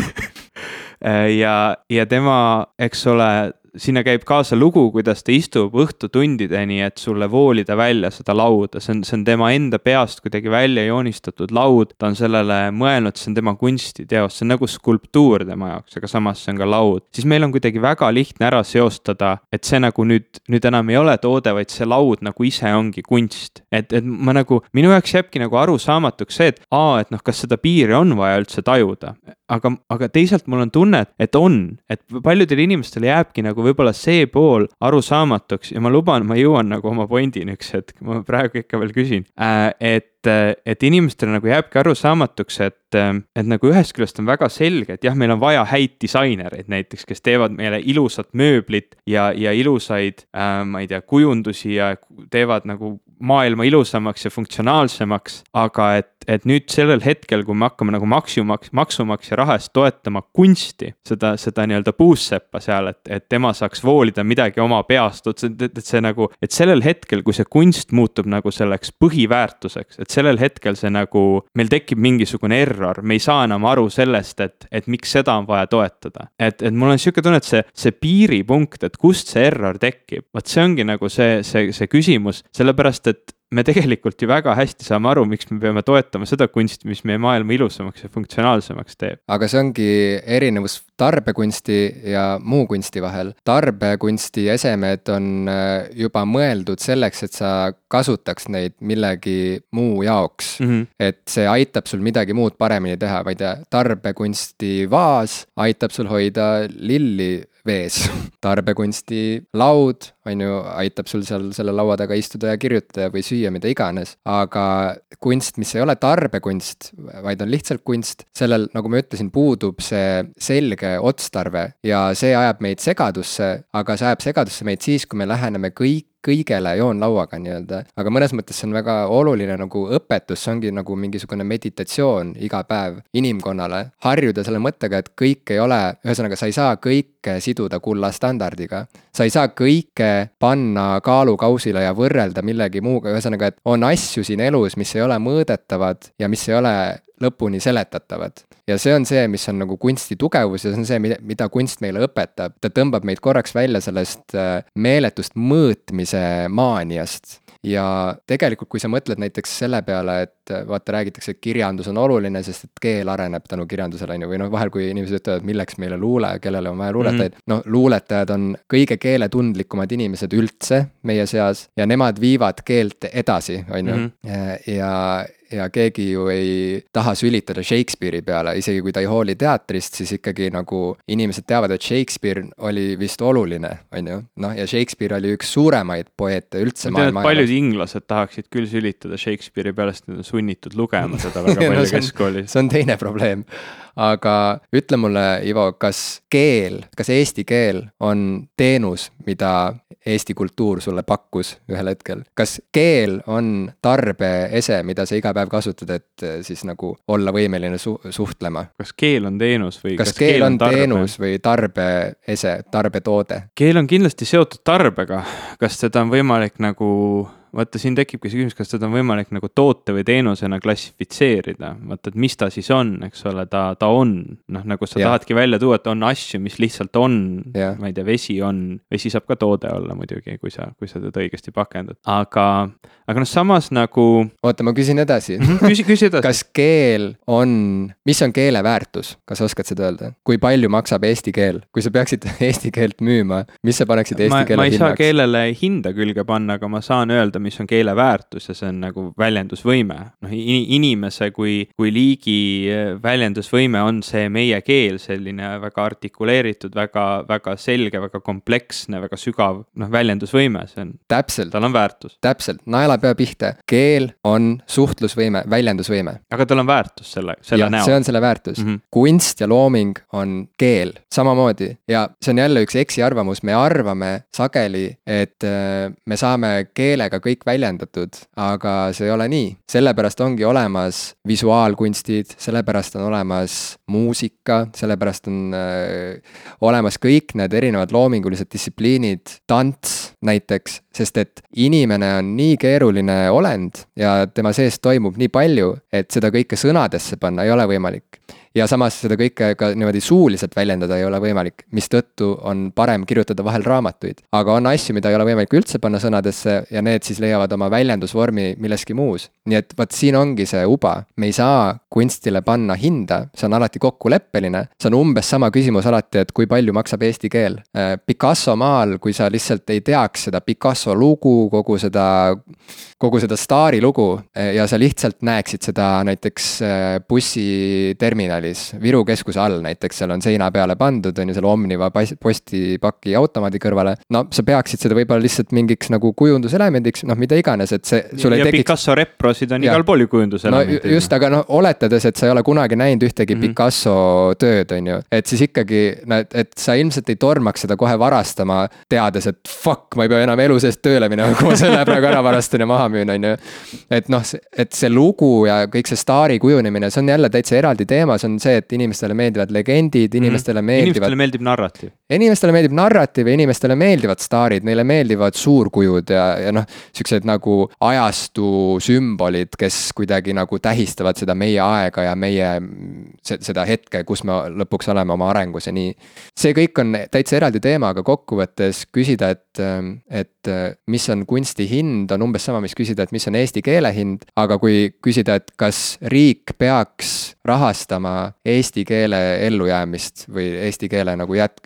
ja, ja tema, eks ole, sinna käib kaasa lugu, kuidas ta istub õhtutundideni, et sulle voolida välja seda lauda, see on, see on tema enda peast kuidagi välja joonistatud laud. ta on sellele mõelnud, see on tema kunstiteos, see on nagu skulptuur tema jaoks, aga samas see on ka laud. siis meil on kuidagi väga lihtne ära seostada, et see nagu nüüd, nüüd enam ei ole toode, vaid see laud nagu ise ongi kunst. et, et ma nagu, minu jaoks jääbki nagu arusaamatuks see, et aa, et noh, kas seda piiri on vaja üldse tajuda. Aga, aga teisalt mul on tunne, et on, et paljudele inimestele jääbki nagu võib-olla see pool arusaamatuks ja ma luban, ma jõuan nagu oma pointini üks hetk, ma praegu ikka veel küsin. Äh,, et et inimestele nagu jääbki arusaamatuks, et, et nagu ühest küljest on väga selge, et jah, meil on vaja häid disainereid näiteks, kes teevad meile ilusat mööblit ja, ja ilusaid äh,, ma ei tea, kujundusi ja teevad nagu maailma ilusamaks ja funktsionaalsemaks, aga et, et nüüd sellel hetkel, kui me hakkame nagu maksumaks, maksumaksja raha eest toetama kunsti, seda, seda nii-öelda puusseppa seal, et, et tema saaks voolida midagi oma peast, et, et see nagu, et sellel hetkel, kui see kunst muutub nagu selleks põhiväärtuseks, et sellel hetkel see nagu, meil tekib mingisugune error, me ei saa enam aru sellest, et, et miks seda on vaja toetada. et, et mul on sihuke tunne, et see, see piiripunkt, et kust see error tekib, vot see ongi nagu see, see, see küsimus, sellepärast et me tegelikult ju väga hästi saame aru, miks me peame toetama seda kunsti, mis meie maailma ilusamaks ja funktsionaalsemaks teeb. aga see ongi erinevus tarbekunsti ja muu kunsti vahel. tarbekunsti esemed on äh, juba mõeldud selleks, et sa kasutaks neid millegi muu jaoks mm. -hmm. et see aitab sul midagi muud paremini teha, ma ei tea, tarbekunsti vaas aitab sul hoida lilli vees. tarbekunsti laud, on ju, aitab sul seal selle laua taga istuda ja kirjutada või süüa, mida iganes. aga kunst, mis ei ole tarbekunst, vaid on lihtsalt kunst, sellel, nagu ma ütlesin, puudub see selge otstarve ja see ajab meid segadusse, aga see ajab segadusse meid siis, kui me läheneme kõik kõigele joonlauaga nii-öelda, aga mõnes mõttes see on väga oluline nagu õpetus, see ongi nagu mingisugune meditatsioon iga päev inimkonnale. harjuda selle mõttega, et kõik ei ole, ühesõnaga, sa ei saa kõike siduda kulla standardiga. sa ei saa kõike panna kaalukausile ja võrrelda millegi muuga, ühesõnaga, et on asju siin elus, mis ei ole mõõdetavad ja mis ei ole lõpuni seletatavad. ja see on see, mis on nagu kunsti tugevus ja see on see, mida, kunst meile õpetab. ta tõmbab meid korraks välja sellest äh, meeletust mõõtmise maaniast ja tegelikult, kui sa mõtled näiteks selle peale, et äh, vaata, räägitakse, et kirjandus on oluline, sest et keel areneb tänu kirjandusele, on ju, või noh, vahel kui inimesed ütlevad, milleks meile luule, kellele on vaja luuletajaid mm -hmm., noh, luuletajad on kõige keeletundlikumad inimesed üldse meie seas ja nemad viivad keelt edasi, on ju, mhm. ja ja keegi ju ei taha sülitada Shakespeare'i peale, isegi kui ta ei hooli teatrist, siis ikkagi nagu inimesed teavad, et Shakespeare oli vist oluline, on ju. noh, ja Shakespeare oli üks suuremaid poeete üldse maailma ajaloos. paljud inglased tahaksid küll sülitada Shakespeare'i peale, sest nad on sunnitud lugema seda väga palju no, keskkoolis. see on teine probleem aga ütle mulle, Ivo, kas keel, kas eesti keel on teenus, mida Eesti kultuur sulle pakkus ühel hetkel? kas keel on tarbeese, mida sa iga päev kasutad, et eh, siis nagu olla võimeline su-, suhtlema? kas keel on teenus või kas, kas keel on tarbe? teenus või tarbeese, tarbetoode? keel on kindlasti seotud tarbega, kas seda on võimalik nagu vaata siin tekibki see küsimus, kas seda on võimalik nagu toote või teenusena klassifitseerida, vaata, et mis ta siis on, eks ole, ta, ta on. noh, nagu sa ja. tahadki välja tuua, et on asju, mis lihtsalt on, ma ei tea, vesi on, vesi saab ka toode olla muidugi, kui sa, kui sa teda õigesti pakendad, aga, aga noh, samas nagu. oota, ma küsin edasi mhm, küsi, küsi edasi. kas keel on, mis on keele väärtus, kas oskad seda öelda, kui palju maksab eesti keel, kui sa peaksid eesti keelt müüma, mis sa paneksid eesti keele hinnaks? ma ei hinnaks? saa keelele hinda külge panna, aga ma saan öelda, mis on keele väärtus ja see on nagu väljendusvõime. noh, inimese kui, kui liigi eh, väljendusvõime on see meie keel, selline väga artikuleeritud, väga, väga selge, väga kompleksne, väga sügav, noh, väljendusvõime, see on. täpselt. tal on väärtus. täpselt, naelapea pihta, keel on suhtlusvõime, väljendusvõime. aga tal on väärtus selle, selle ja, näol. see on selle väärtus mm. -hmm. kunst ja looming on keel, samamoodi ja see on jälle üks eksiarvamus, me arvame sageli, et äh, me saame keelega kõik väljendatud, aga see ei ole nii. sellepärast ongi olemas visuaalkunstid, sellepärast on olemas muusika, sellepärast on äh, olemas kõik need erinevad loomingulised distsipliinid, tants näiteks, sest et inimene on nii keeruline olend ja tema sees toimub nii palju, et seda kõike sõnadesse panna ei ole võimalik ja samas seda kõike ka niimoodi suuliselt väljendada ei ole võimalik, mistõttu on parem kirjutada vahel raamatuid. aga on asju, mida ei ole võimalik üldse panna sõnadesse ja need siis leiavad oma väljendusvormi milleski muus. nii et vot siin ongi see uba, me ei saa kunstile panna hinda, see on alati kokkuleppeline, see on umbes sama küsimus alati, et kui palju maksab eesti keel. Äh, Picasso maal, kui sa lihtsalt ei teaks seda Picasso lugu, kogu seda, kogu seda staari lugu ja sa lihtsalt näeksid seda näiteks äh, bussiterminali terminalis, Viru keskuse all näiteks, seal on seina peale pandud, on ju, selle Omniva postipaki automaadi kõrvale. no sa peaksid seda võib-olla lihtsalt mingiks nagu kujunduselemendiks, noh, mida iganes, et see. ja tekiks... Picasso reprosid on ja. igal pool ju kujunduselemendid no,. just, aga noh, oletades, et sa ei ole kunagi näinud ühtegi mm -hmm. Picasso tööd, on ju, et siis ikkagi, no et, et sa ilmselt ei tormaks seda kohe varastama, teades, et fuck, ma ei pea enam elu seest tööle minema, kui ma selle praegu ära varastan ja maha müün, on ju. et noh, et see lugu ja kõik see staari kujunemine, see on jälle täitsa eraldi teema, see on on see, et inimestele meeldivad legendid, mhm. inimestele mm -hmm. meeldivad. inimestele meeldib narratiiv. inimestele meeldib narratiiv ja inimestele meeldivad staarid, neile meeldivad suurkujud ja, ja noh, siuksed nagu ajastu sümbolid, kes kuidagi nagu tähistavad seda meie aega ja meie seda hetke, kus me lõpuks oleme oma arengus ja nii. see kõik on täitsa eraldi teema, aga kokkuvõttes küsida, et, et mis on kunsti hind, on umbes sama, mis küsida, et mis on eesti keele hind, aga kui küsida, et kas riik peaks rahastama eesti keele ellujäämist või eesti keele nagu jät-,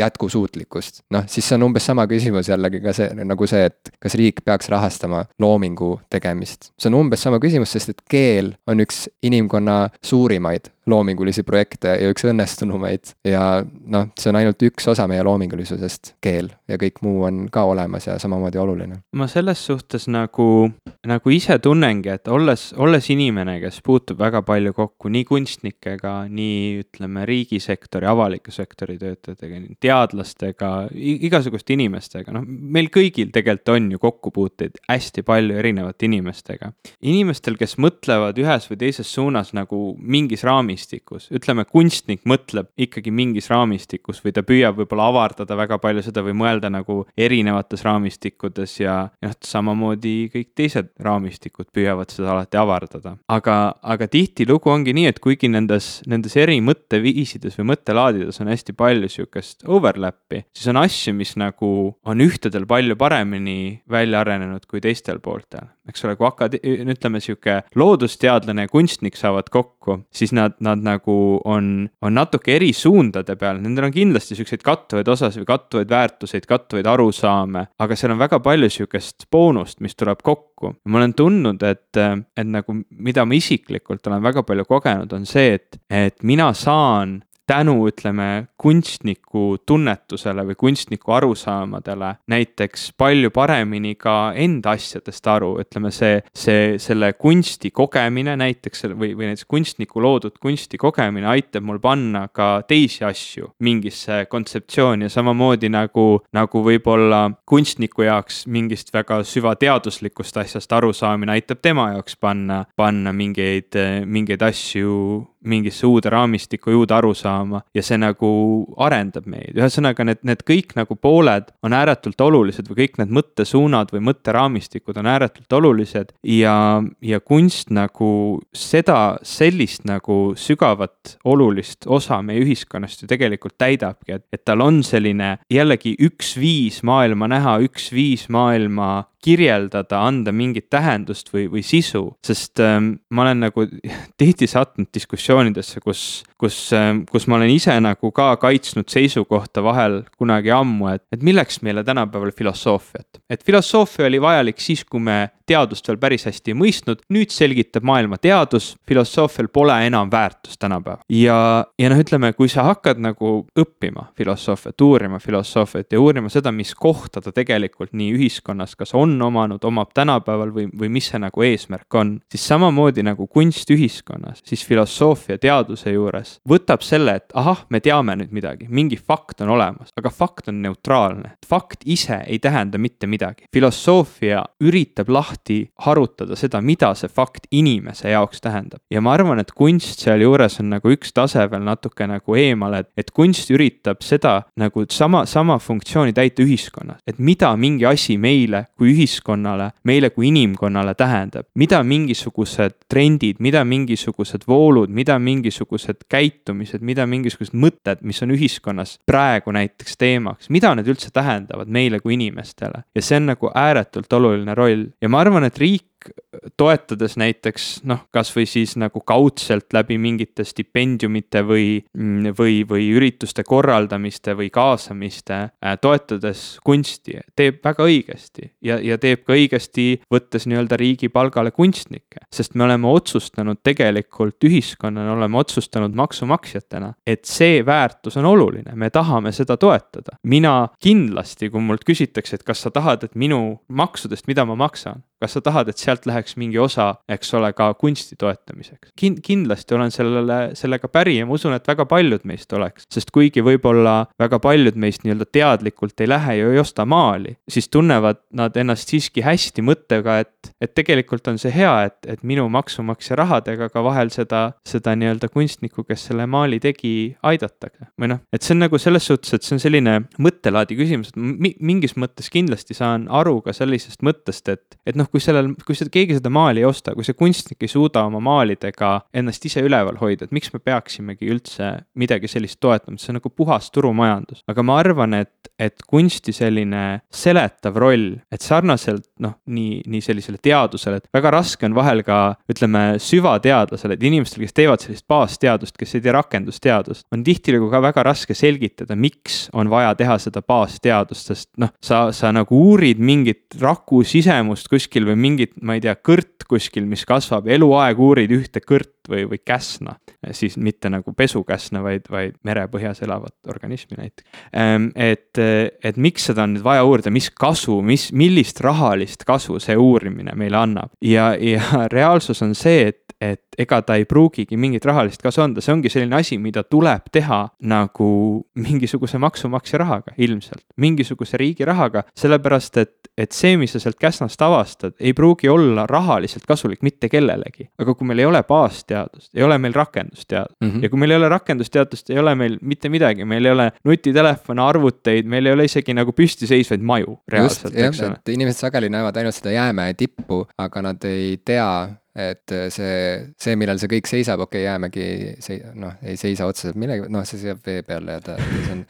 jätkusuutlikkust. noh, siis see on umbes sama küsimus jällegi ka see, nagu see, et kas riik peaks rahastama loomingu tegemist. see on umbes sama küsimus, sest et keel on üks inimkonna suurimaid loomingulisi projekte ja üks õnnestunumaid. ja noh, see on ainult üks osa meie loomingulisusest, keel, ja kõik muu on ka olemas ja samamoodi oluline. ma selles suhtes nagu, nagu ise tunnengi, et olles, olles inimene, kes puutub väga palju kokku nii kunstnikega, nii ütleme, riigisektori, avaliku sektori töötajatega, teadlastega, igasuguste inimestega, noh, meil kõigil tegelikult on ju kokkupuuteid hästi palju erinevate inimestega. inimestel, kes mõtlevad ühes või teises suunas nagu mingis raamis raamistikus, ütleme, kunstnik mõtleb ikkagi mingis raamistikus või ta püüab võib-olla avardada väga palju seda või mõelda nagu erinevates raamistikkudes ja noh, samamoodi kõik teised raamistikud püüavad seda alati avardada. aga, aga tihtilugu ongi nii, et kuigi nendes, nendes eri mõtteviisides või mõttelaadides on hästi palju sihukest overlap'i, siis on asju, mis nagu on ühtedel palju paremini välja arenenud kui teistel pooltel. eks ole, kui akade-, ütleme sihuke loodusteadlane ja kunstnik saavad kokku, siis nad, nad nagu on, on natuke eri suundade peal, nendel on kindlasti siukseid kattuvaid osasid või kattuvaid väärtuseid, kattuvaid arusaame, aga seal on väga palju sihukest boonust, mis tuleb kokku. ma olen tundnud, et, et nagu, mida ma isiklikult olen väga palju kogenud, on see, et, et mina saan tänu, ütleme, kunstniku tunnetusele või kunstniku arusaamadele näiteks palju paremini ka enda asjadest aru, ütleme see, see, selle kunsti kogemine näiteks või, või näiteks kunstniku loodud kunsti kogemine aitab mul panna ka teisi asju mingisse kontseptsiooni ja samamoodi nagu, nagu võib-olla kunstniku jaoks mingist väga süvateaduslikust asjast arusaamine aitab tema jaoks panna, panna mingeid, mingeid asju mingisse uude raamistikku ja uude arusaama ja see nagu arendab meid, ühesõnaga need, need kõik nagu pooled on ääretult olulised või kõik need mõttesuunad või mõtteraamistikud on ääretult olulised ja, ja kunst nagu seda, sellist nagu sügavat olulist osa meie ühiskonnast ju tegelikult täidabki, et, et tal on selline jällegi üks viis maailma näha, üks viis maailma kirjeldada, anda mingit tähendust või, või sisu, sest ähm, ma olen nagu tihti sattunud diskussioonidesse, kus, kus ähm,, kus ma olen ise nagu ka kaitsnud seisukohta vahel kunagi ammu, et, et milleks meile tänapäeval filosoofiat. et filosoofia oli vajalik siis, kui me teadust veel päris hästi ei mõistnud, nüüd selgitab maailma teadus, filosoofial pole enam väärtust tänapäeval. ja, ja noh, ütleme, kui sa hakkad nagu õppima filosoofiat, uurima filosoofiat ja uurima seda, mis kohta ta tegelikult nii ühiskonnas kas on omanud, omab tänapäeval või, või mis see nagu eesmärk on, siis samamoodi nagu kunst ühiskonnas, siis filosoofia teaduse juures võtab selle, et ahah, me teame nüüd midagi, mingi fakt on olemas, aga fakt on neutraalne. fakt ise ei tähenda mitte midagi. filosoofia üritab lahti lahti harutada seda, mida see fakt inimese jaoks tähendab. ja ma arvan, et kunst sealjuures on nagu üks tase veel natuke nagu eemale, et, et kunst üritab seda nagu sama, sama funktsiooni täita ühiskonnas. et mida mingi asi meile kui ühiskonnale, meile kui inimkonnale tähendab, mida mingisugused trendid, mida mingisugused voolud, mida mingisugused käitumised, mida mingisugused mõtted, mis on ühiskonnas praegu näiteks teemaks, mida need üldse tähendavad meile kui inimestele. ja see on nagu ääretult oluline roll ja ma arvan, arvan, et riik toetades näiteks noh, kasvõi siis nagu kaudselt läbi mingite stipendiumite või, või, või ürituste korraldamiste või kaasamiste, äh, toetades kunsti, teeb väga õigesti ja, ja teeb ka õigesti, võttes nii-öelda riigi palgale kunstnikke. sest me oleme otsustanud tegelikult ühiskonnana, oleme otsustanud maksumaksjatena, et see väärtus on oluline, me tahame seda toetada. mina kindlasti, kui mult küsitakse, et kas sa tahad, et minu maksudest, mida ma maksan, kas sa tahad, et sealt läheks mingi osa, eks ole, ka kunsti toetamiseks Kin? kindlasti olen sellele, sellega päri ja ma usun, et väga paljud meist oleks, sest kuigi võib-olla väga paljud meist nii-öelda teadlikult ei lähe ja ei osta maali, siis tunnevad nad ennast siiski hästi mõttega, et, et tegelikult on see hea, et, et minu maksumaksja rahadega ka vahel seda, seda nii-öelda kunstnikku, kes selle maali tegi, aidatakse. või noh, et see on nagu selles suhtes, et see on selline mõttelaadi küsimus, et mingis mõttes kindlasti saan aru ka sellisest mõttest, et, et noh, kui sellel, kui seda, keegi seda maali ei osta, kui see kunstnik ei suuda oma maalidega ennast ise üleval hoida, et miks me peaksimegi üldse midagi sellist toetama, see on nagu puhas turumajandus. aga ma arvan, et, et kunsti selline seletav roll, et sarnaselt noh, nii, nii sellisele teadusele, et väga raske on vahel ka ütleme, süvateadlasele, et inimestel, kes teevad sellist baasteadust, kes ei tee rakendusteadust, on tihtilugu ka väga raske selgitada, miks on vaja teha seda baasteadust, sest noh, sa, sa nagu uurid mingit raku sisemust kuskil või mingit, ma ei tea, kõrt kuskil, mis kasvab, eluaeg uurid ühte kõrt või, või käsna. siis mitte nagu pesukäsna, vaid, vaid merepõhjas elavat organismi näiteks. Ehm, et, et miks seda on nüüd vaja uurida, mis kasu, mis, millist rahalist kasu see uurimine meile annab ja, ja reaalsus on see, et et ega ta ei pruugigi mingit rahalist kasu anda, see ongi selline asi, mida tuleb teha nagu mingisuguse maksumaksja rahaga ilmselt, mingisuguse riigi rahaga, sellepärast et, et see, mis sa sealt Käsnast avastad, ei pruugi olla rahaliselt kasulik mitte kellelegi. aga kui meil ei ole baasteadust, ei ole meil rakendusteadust mm -hmm. ja kui meil ei ole rakendusteadust, ei ole meil mitte midagi, meil ei ole nutitelefone, arvuteid, meil ei ole isegi nagu püstiseisvaid maju reaalselt, eks ole. inimesed sageli näevad ainult seda jäämäe tippu, aga nad ei tea et äh, see, see, millel see kõik seisab, okei okay,, jäämägi see noh, ei seisa otseselt millegi, noh, see seisab vee peal ja ta, see on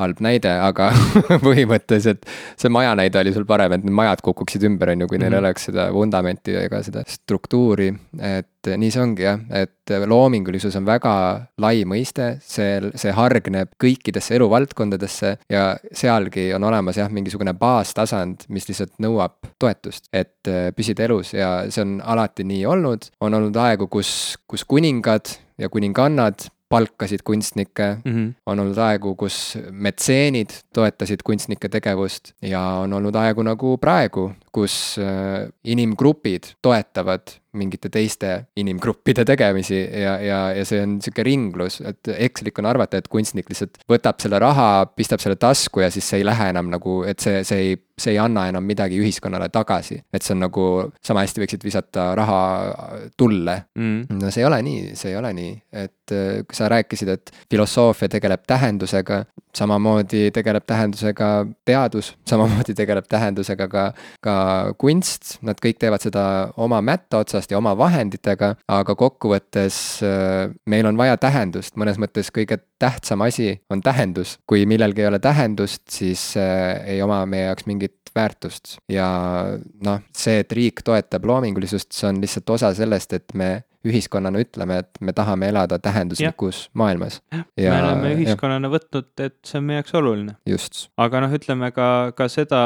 halb näide, aga põhimõtteliselt see maja näide oli sul parem, et need majad kukuksid ümber, on ju, kui neil mm -hmm. oleks seda vundamenti ega seda struktuuri, et nii see ongi jah, et loomingulisus on väga lai mõiste, see, see hargneb kõikidesse eluvaldkondadesse ja sealgi on olemas jah, mingisugune baastasand, mis lihtsalt nõuab toetust, et püsida elus. Ja see on alati nii olnud, on olnud aegu, kus, kus kuningad ja kuningannad palkasid kunstnikke. Mm, -hmm. on olnud aegu, kus metseenid toetasid kunstnike tegevust. Ja on olnud aegu nagu praegu, kus äh, inimgrupid toetavad mingite teiste inimgruppide tegemisi ja, ja, ja see on sihuke ringlus, et ekslik on arvata, et kunstnik lihtsalt võtab selle raha, pistab selle tasku ja siis see ei lähe enam nagu, et see, see ei see ei anna enam midagi ühiskonnale tagasi. et see on nagu, sama hästi võiksid visata raha tulle. Mm.. no see ei ole nii, see ei ole nii, et äh, kui sa rääkisid, et filosoofia tegeleb tähendusega, samamoodi tegeleb tähendusega teadus, samamoodi tegeleb tähendusega ka, ka kunst, nad kõik teevad seda oma mätta otsast ja oma vahenditega, aga kokkuvõttes äh, meil on vaja tähendust, mõnes mõttes kõige tähtsam asi on tähendus. kui millelgi ei ole tähendust, siis äh, ei oma meie jaoks mingit väärtust. Ja noh, see, et riik toetab loomingulisust, see on lihtsalt osa sellest, et me ühiskonnana ütleme, et me tahame elada tähenduslikus ja. maailmas. me oleme ühiskonnana ja. võtnud, et see on meie jaoks oluline. aga noh, ütleme ka, ka seda,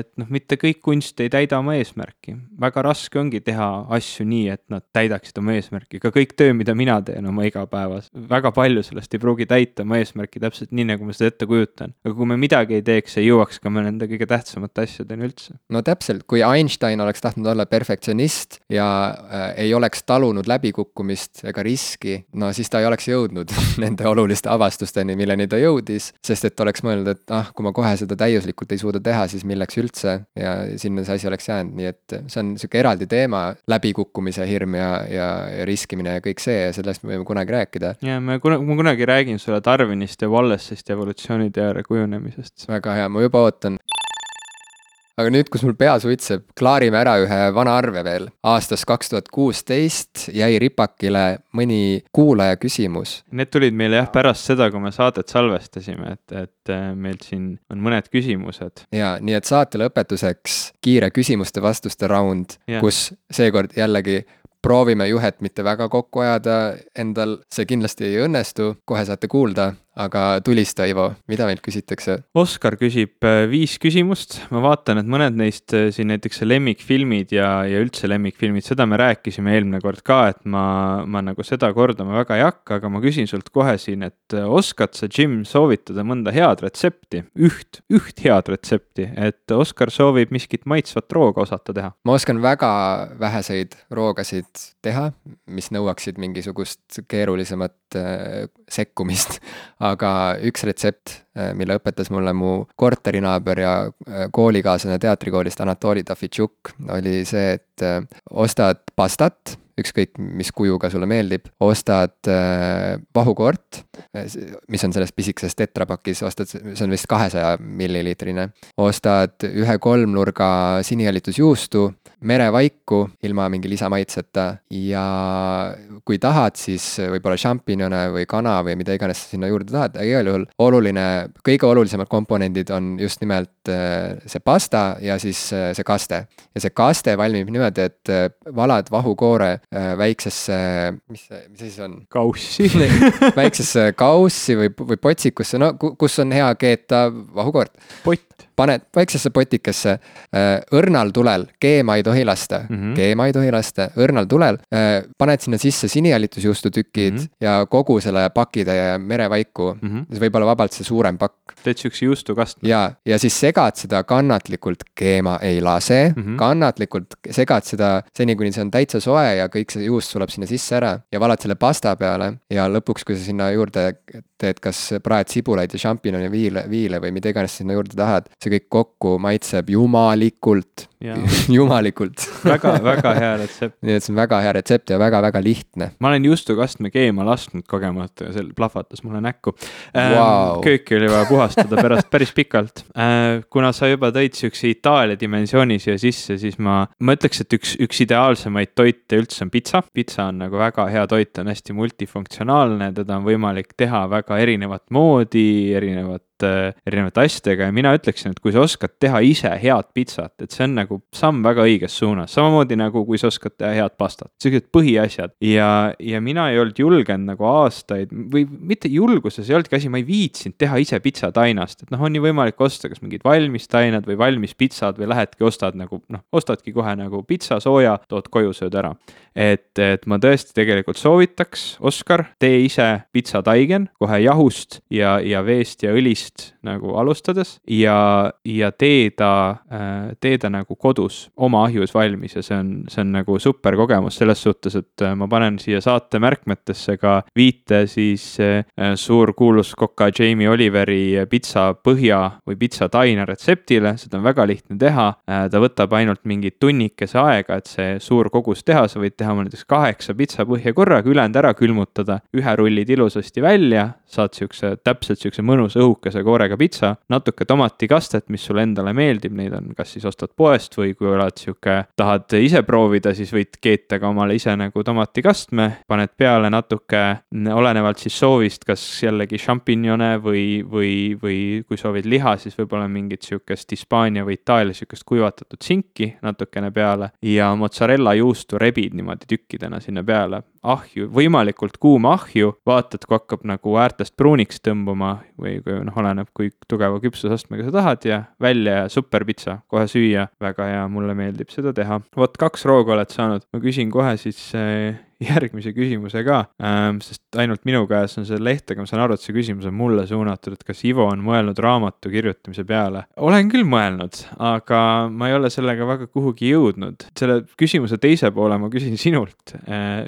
et noh, mitte kõik kunst ei täida oma eesmärki. väga raske ongi teha asju nii, et nad täidaksid oma eesmärki, ka kõik töö, mida mina teen oma igapäevas, väga palju sellest ei pruugi täita oma eesmärki täpselt nii, nagu ma seda ette kujutan. aga kui me midagi ei teeks, ei jõuaks ka me nende kõige tähtsamate asjadeni üldse. no täpselt, kui Einstein oleks tahtnud olla perfektsionist ja äh, ei oleks talunud talunud läbikukkumist ega riski, no siis ta ei oleks jõudnud nende oluliste avastusteni, milleni ta jõudis. sest et oleks mõelnud, et ah, kui ma kohe seda täiuslikult ei suuda teha, siis milleks üldse ja sinna see asi oleks jäänud, nii et see on sihuke eraldi teema, läbikukkumise hirm ja, ja, ja riskimine ja kõik see ja sellest me võime kunagi rääkida. ja me kunagi, ma kunagi räägin sulle Darwinist ja Wallace'ist evolutsiooniteooria kujunemisest. väga hea, ma juba ootan aga nüüd, kus mul pea suitseb, klaarime ära ühe vana arve veel. aastast kaks tuhat kuusteist jäi ripakile mõni kuulaja küsimus. Need tulid meile jah pärast seda, kui me saadet salvestasime, et, et äh, meil siin on mõned küsimused. ja nii, et saate lõpetuseks kiire küsimuste-vastuste raund, kus seekord jällegi proovime juhet mitte väga kokku ajada, endal see kindlasti ei õnnestu, kohe saate kuulda aga tulista, Ivo, mida meilt küsitakse? Oskar küsib äh, viis küsimust, ma vaatan, et mõned neist äh, siin näiteks lemmikfilmid ja, ja üldse lemmikfilmid, seda me rääkisime eelmine kord ka, et ma, ma nagu seda kordama väga ei hakka, aga ma küsin sult kohe siin, et äh, oskad sa, Jim, soovitada mõnda head retsepti, üht, üht head retsepti, et Oskar soovib miskit maitsvat rooga osata teha? ma oskan väga väheseid roogasid teha, mis nõuaksid mingisugust keerulisemat äh, sekkumist aga üks retsept, äh, mille õpetas mulle mu korterinaaber ja äh, koolikaaslane teatrikoolist Anatoli Tafitšuk, oli see, et äh, ostad pastat ükskõik mis kujuga sulle meeldib, ostad äh, vahukoort, mis on selles pisikeses tetrapakis, ostad, see on vist kahesaja milliliitrine. ostad ühe kolmnurga sinijälitusjuustu, merevaiku ilma mingi lisamaitseta ja kui tahad, siis võib-olla šampinjone või kana või mida iganes sa sinna juurde tahad, aga igal juhul oluline, kõige olulisemad komponendid on just nimelt äh, see pasta ja siis äh, see kaste. ja see kaste valmib niimoodi, et äh, valad vahukoore Äh, väiksesse, mis see, mis see on? kaussi väiksesse kaussi või, või potsikusse, no kus on hea keeta vahukoort. pott paned väiksesse potikesse äh, õrnal tulel, keema ei tohi lasta mm, -hmm. keema ei tohi lasta, õrnal tulel äh,. paned sinna sisse sinijälitusjuustu tükid mm -hmm. ja kogu selle pakitäie merevaiku mm. -hmm. see võib olla vabalt see suurem pakk. teed siukse juustukastme. ja, ja siis segad seda kannatlikult, keema ei lase mm, -hmm. kannatlikult segad seda seni, kuni see on täitsa soe ja kõik see juust sulab sinna sisse ära ja valad selle pasta peale ja lõpuks, kui sa sinna juurde teed kas praed sibulaid ja šampinjoni viile, viile või mida iganes sinna juurde tahad, see kõik kokku maitseb jumalikult jumalikult väga, väga hea retsept. nii et see on väga hea retsept ja väga-väga lihtne. ma olen justukastme keema lasknud kogemata ja see plahvatas mulle näkku wow.. kööki oli vaja puhastada pärast päris pikalt. Äh, kuna sa juba tõid siukse Itaalia dimensiooni siia sisse, siis ma, ma ütleks, et üks, üks ideaalsemaid toite üldse on pitsa. pitsa on nagu väga hea toit, on hästi multifunktsionaalne, teda on võimalik teha väga erinevat moodi, erinevat erinevate, erinevate asjadega ja mina ütleksin, et kui sa oskad teha ise head pitsat, et see on nagu samm väga õiges suunas, samamoodi nagu kui sa oskad teha head pastat, siuksed põhiasjad. ja, ja mina ei olnud julgenud nagu aastaid või mitte julguses ei olnudki asi, ma ei viitsinud teha ise pitsatainast, et noh, on ju võimalik osta kas mingid valmis tainad või valmis pitsad või lähedki ostad nagu noh, ostadki kohe nagu pitsa sooja, tood koju, sööd ära. Et, et ma tõesti tegelikult soovitaks, Oskar, tee ise pitsataigen kohe jahust ja, ja veest ja õlist nagu alustades ja, ja tee ta, tee ta nagu kodus oma ahjus valmis ja see on, see on nagu super kogemus selles suhtes, et ma panen siia saate märkmetesse ka viite siis suurkuulus koka Jamie Oliveri pitsa põhja või pitsa taina retseptile, seda on väga lihtne teha. ta võtab ainult mingi tunnikese aega, et see suur kogus teha, sa võid teha näiteks kaheksa pitsapõhja korraga, ülejäänud ära külmutada, ühe rullid ilusasti välja, saad siukse, täpselt siukse mõnusa õhukese koorega pitsa, natuke tomatikastet, mis sulle endale meeldib, neid on, kas siis ostad poest või kui oled sihuke, tahad ise proovida, siis võid keeta ka omale ise nagu tomatikastme, paned peale natuke, olenevalt siis soovist, kas jällegi šampinjone või, või, või kui soovid liha, siis võib-olla mingit sihukest Hispaania või Itaalia sihukest kuivatatud sinki natukene peale. Ja mozzarella juustu rebid niimoodi tükkidena sinna peale ahju, võimalikult kuuma ahju, vaatad, kui hakkab nagu äärtest pruuniks tõmbuma või kui noh, oleneb, kui tugeva küpsusastmega sa tahad ja välja ja super pitsa, kohe süüa, väga hea, mulle meeldib seda teha. vot kaks rooga oled saanud, ma küsin kohe siis äh, järgmise küsimuse ka ähm,, sest ainult minu käes on see leht, aga ma saan aru, et see küsimus on mulle suunatud, et kas Ivo on mõelnud raamatu kirjutamise peale. olen küll mõelnud, aga ma ei ole sellega väga kuhugi jõudnud. selle küsimuse teise poole ma küsin sinult äh,.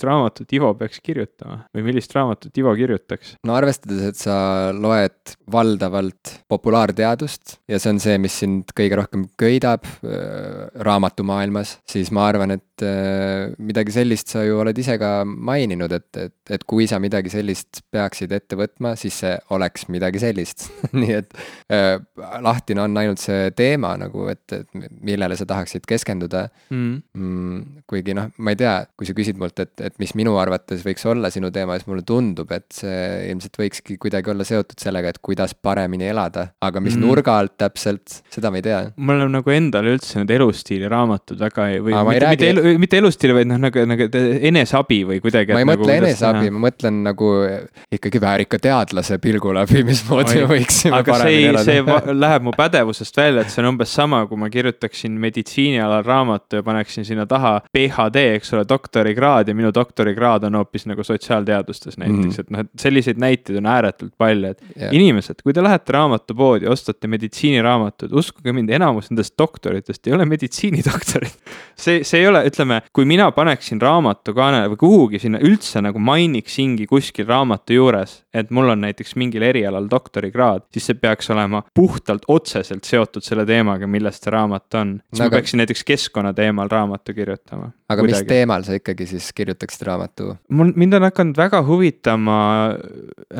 Millist raamatut Ivo peaks kirjutama või millist raamatut Ivo kirjutaks? no arvestades, et sa loed valdavalt populaarteadust ja see on see, mis sind kõige rohkem köidab äh, raamatumaailmas, siis ma arvan, et äh, midagi sellist sa ju oled ise ka maininud, et, et, et kui sa midagi sellist peaksid ette võtma, siis see oleks midagi sellist. Nii et äh, lahtine on ainult see teema nagu, et, et millele sa tahaksid keskenduda. Mm.. Mm, kuigi noh, ma ei tea, kui sa küsid mult, et, et mis minu arvates võiks olla sinu teema, siis mulle tundub, et see ilmselt võikski kuidagi olla seotud sellega, et kuidas paremini elada, aga mis mm. nurga alt täpselt, seda ma ei tea. mul on nagu endale üldse need elustiili raamatud väga ei, või Aa, mitte, räägi... mitte elu, mitte elustiili, vaid noh, nagu, nagu eneseabi või kuidagi. ma ei mõtle nagu, eneseabi, ma mõtlen nagu ikkagi väärika teadlase pilgu läbi, mismoodi me võiksime aga see, see läheb mu pädevusest välja, et see on umbes sama, kui ma kirjutaksin meditsiinialal raamatu ja paneksin sinna taha PhD, eks ole, doktorikraad ja minu doktorikraad on hoopis nagu sotsiaalteadustes näiteks mm, -hmm. et noh, et selliseid näiteid on ääretult palju, et yeah. inimesed, kui te lähete raamatupoodi, ostate meditsiiniraamatud, uskuge mind, enamus nendest doktoritest ei ole meditsiinidoktorid. see, see ei ole, ütleme, kui mina paneksin raamatukaanele või kuhugi sinna üldse nagu mainiksingi kuskil raamatu juures, et mul on näiteks mingil erialal doktorikraad, siis see peaks olema puhtalt otseselt seotud selle teemaga, millest see raamat on. siis no, ma peaksin näiteks keskkonna teemal raamatu kirjutama. aga kuidagi. mis teemal sa ikkagi siis kirjutaksid raamatu? mul, mind on hakanud väga huvitama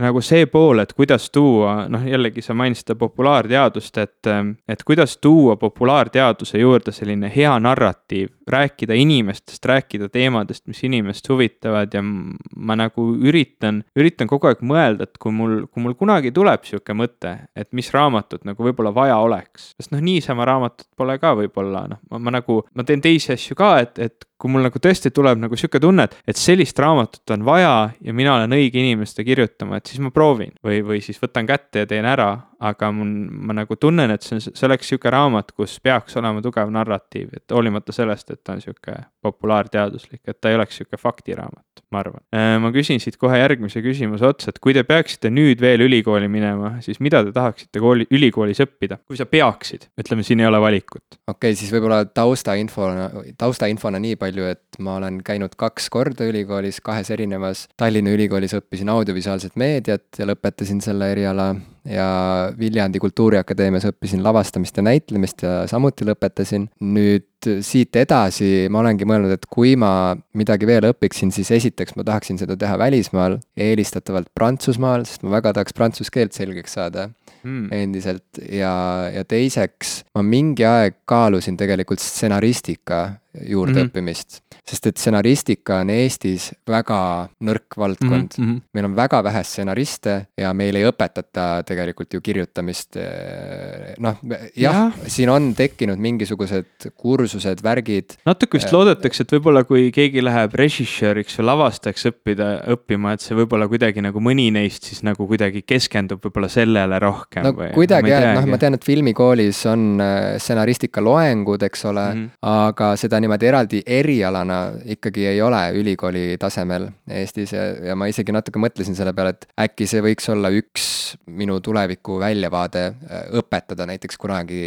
nagu see pool, et kuidas tuua, noh jällegi sa mainisid seda populaarteadust, et, et kuidas tuua populaarteaduse juurde selline hea narratiiv, rääkida inimestest, rääkida teemadest, mis inimest huvitavad ja ma nagu üritan, üritan kogu aeg mõelda, et kui mul, kui mul kunagi tuleb sihuke mõte, et mis raamatut nagu võib-olla vaja oleks, sest noh, niisama raamatut pole ka võib-olla noh, ma nagu, ma teen teisi asju ka, et, et kui mul nagu tõesti tuleb nagu sihuke tunne, et, et sellist raamatut on vaja ja mina olen õige inimeste kirjutama, et siis ma proovin või, või siis võtan kätte ja teen ära aga mul, ma nagu tunnen, et see on, see oleks sihuke raamat, kus peaks olema tugev narratiiv, et hoolimata sellest, et ta on sihuke populaarteaduslik, et ta ei oleks sihuke faktiraamat, ma arvan. Äh, ma küsin siit kohe järgmise küsimuse otsa, et kui te peaksite nüüd veel ülikooli minema, siis mida te tahaksite kooli, ülikoolis õppida, kui sa peaksid, ütleme, siin ei ole valikut. okei okay,, siis võib-olla taustainfona, taustainfona nii palju, et ma olen käinud kaks korda ülikoolis, kahes erinevas. Tallinna Ülikoolis õppisin audiovisuaalset meediat ja lõpetasin selle eriala ja Viljandi Kultuuriakadeemias õppisin lavastamist ja näitlemist ja samuti lõpetasin. nüüd siit edasi ma olengi mõelnud, et kui ma midagi veel õpiksin, siis esiteks ma tahaksin seda teha välismaal, eelistatavalt Prantsusmaal, sest ma väga tahaks prantsuse keelt selgeks saada mm. endiselt ja, ja teiseks ma mingi aeg kaalusin tegelikult stsenaristika juurde mm -hmm. õppimist. sest et stsenaristika on Eestis väga nõrk valdkond mm. -hmm. meil on väga vähe stsenariste ja meil ei õpetata tegelikult ju kirjutamist. Eh, noh, jah ja., siin on tekkinud mingisugused kursused, värgid. natuke vist loodetakse, et võib-olla kui keegi läheb režissööriks või lavastajaks õppida, õppima, et see võib-olla kuidagi nagu mõni neist siis nagu kuidagi keskendub võib-olla sellele rohkem. no või, kuidagi jah, noh, ma tean, et filmikoolis on eh, stsenaristika loengud, eks ole mm, -hmm. aga seda seda niimoodi eraldi erialana ikkagi ei ole ülikooli tasemel Eestis ja, ja ma isegi natuke mõtlesin selle peale, et äkki see võiks olla üks minu tuleviku väljavaade äh, õpetada näiteks kunagi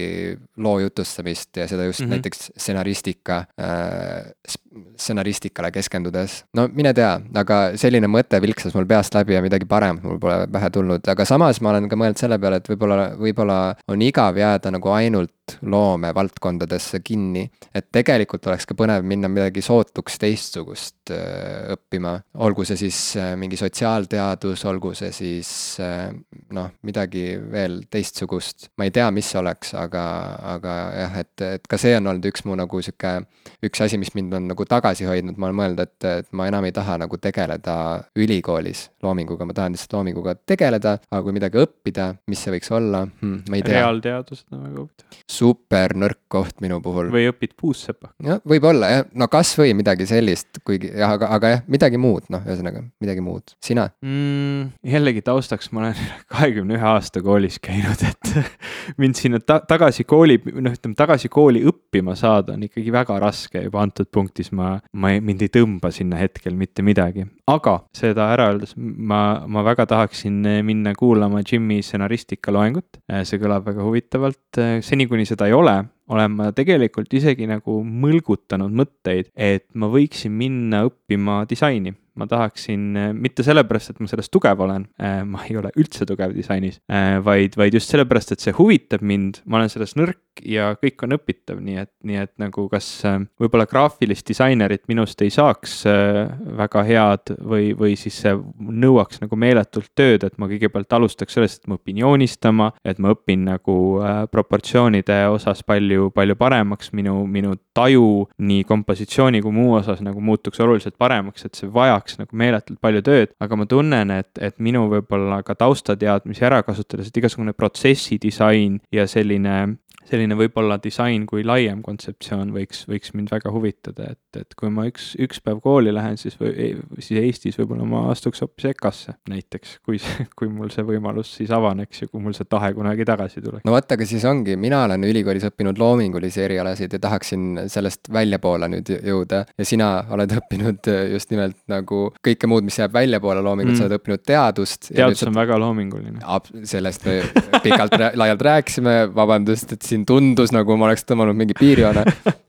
loo jutustamist ja seda just mm -hmm. näiteks stsenaristika äh,, stsenaristikale keskendudes. no mine tea, aga selline mõte vilksas mul peast läbi ja midagi paremat mul pole pähe tulnud, aga samas ma olen ka mõelnud selle peale, et võib-olla, võib-olla on igav jääda nagu ainult loomevaldkondadesse kinni. et tegelikult oleks ka põnev minna midagi sootuks teistsugust äh, õppima, olgu see siis äh, mingi sotsiaalteadus, olgu see siis äh, noh, midagi veel teistsugust. ma ei tea, mis see oleks, aga, aga jah, et, et ka see on olnud üks mu nagu sihuke, üks asi, mis mind on nagu tagasi hoidnud, ma olen mõelnud, et, et ma enam ei taha nagu tegeleda ülikoolis loominguga, ma tahan lihtsalt loominguga tegeleda, aga kui midagi õppida, mis see võiks olla hmm,, ma ei tea. reaalteadused on väga huvitav super nõrk koht minu puhul. või õpid puussepa. jah, võib-olla jah, no kasvõi midagi sellist, kuigi jah, aga, aga jah, midagi muud, noh, ühesõnaga midagi muud, sina mm,? jällegi taustaks, ma olen kahekümne ühe aasta koolis käinud, et mind sinna ta tagasi kooli, noh, ütleme tagasi kooli õppima saada on ikkagi väga raske juba antud punktis, ma, ma ei, mind ei tõmba sinna hetkel mitte midagi. aga seda ära öeldes, ma, ma väga tahaksin minna kuulama Jimmy stsenaristika loengut, see kõlab väga huvitavalt, seni kuni seda ei ole, olen ma tegelikult isegi nagu mõlgutanud mõtteid, et ma võiksin minna õppima disaini. Ma tahaksin, mitte sellepärast, et ma selles tugev olen, ma ei ole üldse tugev disainis, vaid, vaid just sellepärast, et see huvitab mind, ma olen selles nõrk ja kõik on õpitav, nii et, nii et nagu kas võib-olla graafilist disainerit minust ei saaks väga head või, või siis see nõuaks nagu meeletult tööd, et ma kõigepealt alustaks sellest, et ma õpin joonistama, et ma õpin nagu proportsioonide osas palju, palju paremaks, minu, minu taju nii kompositsiooni kui muu osas nagu muutuks oluliselt paremaks, et see vajaks nagu meeletult palju tööd, aga ma tunnen, et, et minu võib-olla ka taustateadmisi ära kasutades, et igasugune protsessidisain ja selline selline võib-olla disain kui laiem kontseptsioon võiks, võiks mind väga huvitada, et, et kui ma üks, üks päev kooli lähen, siis või, siis Eestis võib-olla ma astuks hoopis EKA-sse näiteks, kui, kui mul see võimalus siis avaneks ja kui mul see tahe kunagi tagasi tuleks. no vot, aga siis ongi, mina olen ülikoolis õppinud loomingulisi erialasid ja tahaksin sellest väljapoole nüüd jõuda ja sina oled õppinud just nimelt nagu kõike muud, mis jääb väljapoole loomingut mm., sa oled õppinud teadust. teadus on väga loominguline. sellest me pikalt-laialt rääkisime, vabandust, et siin tundus nagu ma oleks tõmmanud mingi piirjoone.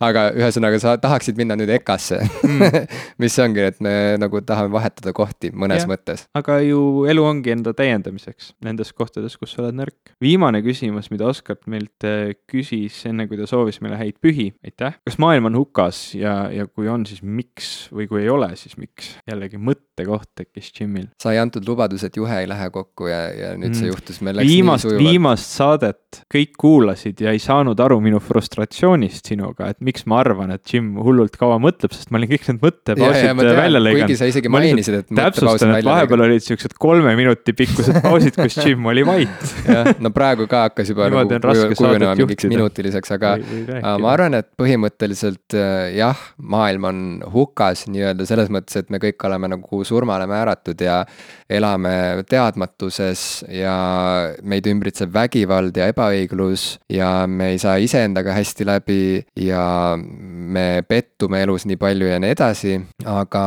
aga ühesõnaga, sa tahaksid minna nüüd EKA-sse mm. mis ongi, et me nagu tahame vahetada kohti mõnes ja, mõttes. aga ju elu ongi enda täiendamiseks nendes kohtades, kus sa oled nõrk. viimane küsimus, mida Oskar meilt äh, küsis enne, kui ta soovis meile häid pühi, aitäh. kas maailm on hukas ja, ja kui on, siis miks või kui ei ole, siis miks? jällegi mõttekoht tekkis Jimil. sai antud lubadus, et juhe ei lähe kokku ja, ja nüüd mm. see juhtus, meil läks viimast, nii sujuvalt. viimast saadet kõik kuulasid ja ei saanud aru minu frustratsioonist sinuga, et miks ma arvan, et Jim hullult kaua mõtleb, sest ma olin kõik need mõttepausid välja lõiganud. kuigi sa isegi mainisid, et täpsustan, et vahepeal olid siuksed kolme minuti pikkused pausid, kus Jim oli vait. jah, no praegu ka hakkas juba nagu kujunema mingiks minutiliseks, aga ma arvan, et põhimõtteliselt äh, jah, maailm on hukas nii-öelda selles mõttes, et me kõik oleme nagu surmale määratud ja elame teadmatuses ja meid ümbritseb vägivald ja ebaõiglus ja me ei saa iseendaga hästi läbi ja me pettume elus nii palju ja nii edasi, aga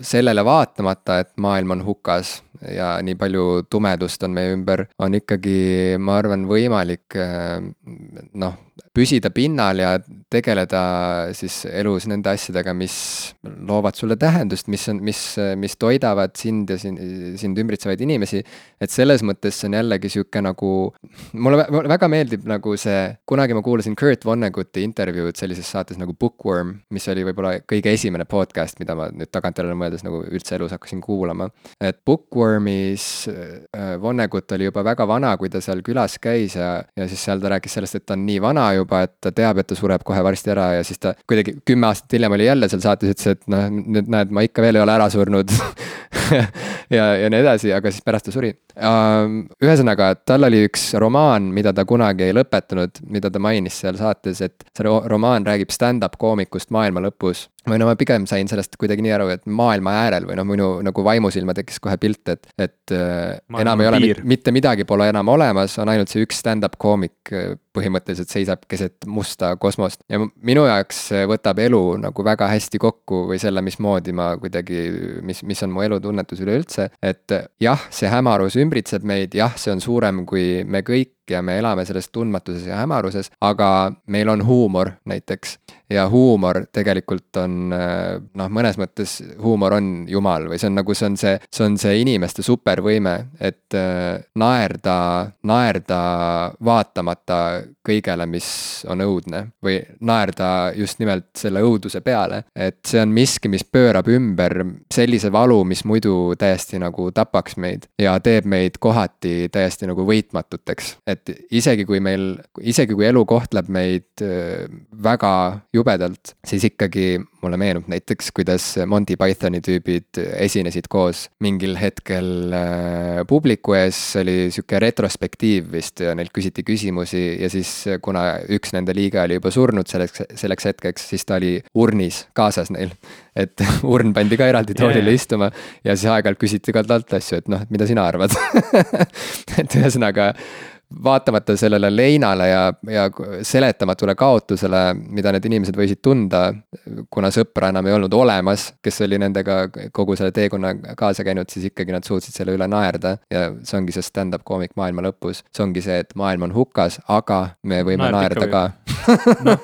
sellele vaatamata, et maailm on hukas ja nii palju tumedust on meie ümber, on ikkagi, ma arvan, võimalik äh, noh, püsida pinnal ja tegeleda siis elus nende asjadega, mis loovad sulle tähendust, mis on, mis, mis toidavad sind ja sind, sind ümbritsevaid inimesi. et selles mõttes see on jällegi sihuke nagu, mulle väga meeldib nagu see, kunagi ma kuulasin Kurt Vonneguti intervjuud sellises saates nagu Bookworm, mis oli võib-olla kõige esimene podcast, mida ma nüüd tagantjärele mõeldes nagu üldse elus hakkasin kuulama. et Bookwormis äh, Vonnegut oli juba väga vana, kui ta seal külas käis ja, ja siis seal ta rääkis sellest, et ta on nii vana juba, et ta teab, et ta sureb kohe varsti ära ja siis ta kuidagi kümme aastat hiljem oli jälle seal saates, ütles, et noh, nüüd näed, ma ikka veel ei ole ära surnud ja, ja nii edasi, aga siis pärast ta suri. ühesõnaga, tal oli üks romaan, mida ta kunagi ei lõpetanud, mida ta mainis seal saates, et see romaan räägib stand-up koomikust maailma lõpus või no ma pigem sain sellest kuidagi nii aru, et maailma äärel või noh, minu nagu vaimusilma tekkis kohe pilt, et, et äh, maailma enam ei ole, mitte midagi pole enam olemas, on ainult see üks stand-up koomik äh, põhimõtteliselt seisab keset musta kosmost. ja minu jaoks võtab elu nagu väga hästi kokku või selle, mismoodi ma kuidagi, mis, mis on mu elutunnetus üleüldse, et jah, see hämarus ümbritseb meid, jah, see on suurem kui me kõik ja me elame selles tundmatuses ja hämaruses, aga meil on huumor näiteks. ja huumor tegelikult on noh, mõnes mõttes huumor on jumal või see on nagu, see on see, see on see inimeste supervõime, et naerda, naerda vaatamata kõigele, mis on õudne. või naerda just nimelt selle õuduse peale, et see on miski, mis pöörab ümber sellise valu, mis muidu täiesti nagu tapaks meid ja teeb meid kohati täiesti nagu võitmatuteks. et isegi kui meil, isegi kui elu kohtleb meid äh, väga jubedalt, siis ikkagi mulle meenub näiteks, kuidas Monty Pythoni tüübid esinesid koos mingil hetkel äh, publiku ees, see oli sihuke retrospektiiv vist ja neilt küsiti küsimusi ja siis kuna üks nende liige oli juba surnud selleks, selleks hetkeks, siis ta oli urnis kaasas neil. et urn pandi ka eraldi toolile yeah. istuma ja siis aeg-ajalt küsiti ka talt asju, et noh, et mida sina arvad et ühesõnaga vaatamata sellele leinale ja, ja seletamatule kaotusele, mida need inimesed võisid tunda, kuna sõpra enam ei olnud olemas, kes oli nendega kogu selle teekonna kaasa käinud, siis ikkagi nad suutsid selle üle naerda. ja see ongi see stand-up koomik maailma lõpus, see ongi see, et maailm on hukas, aga me võime Naerd naerda ka. no,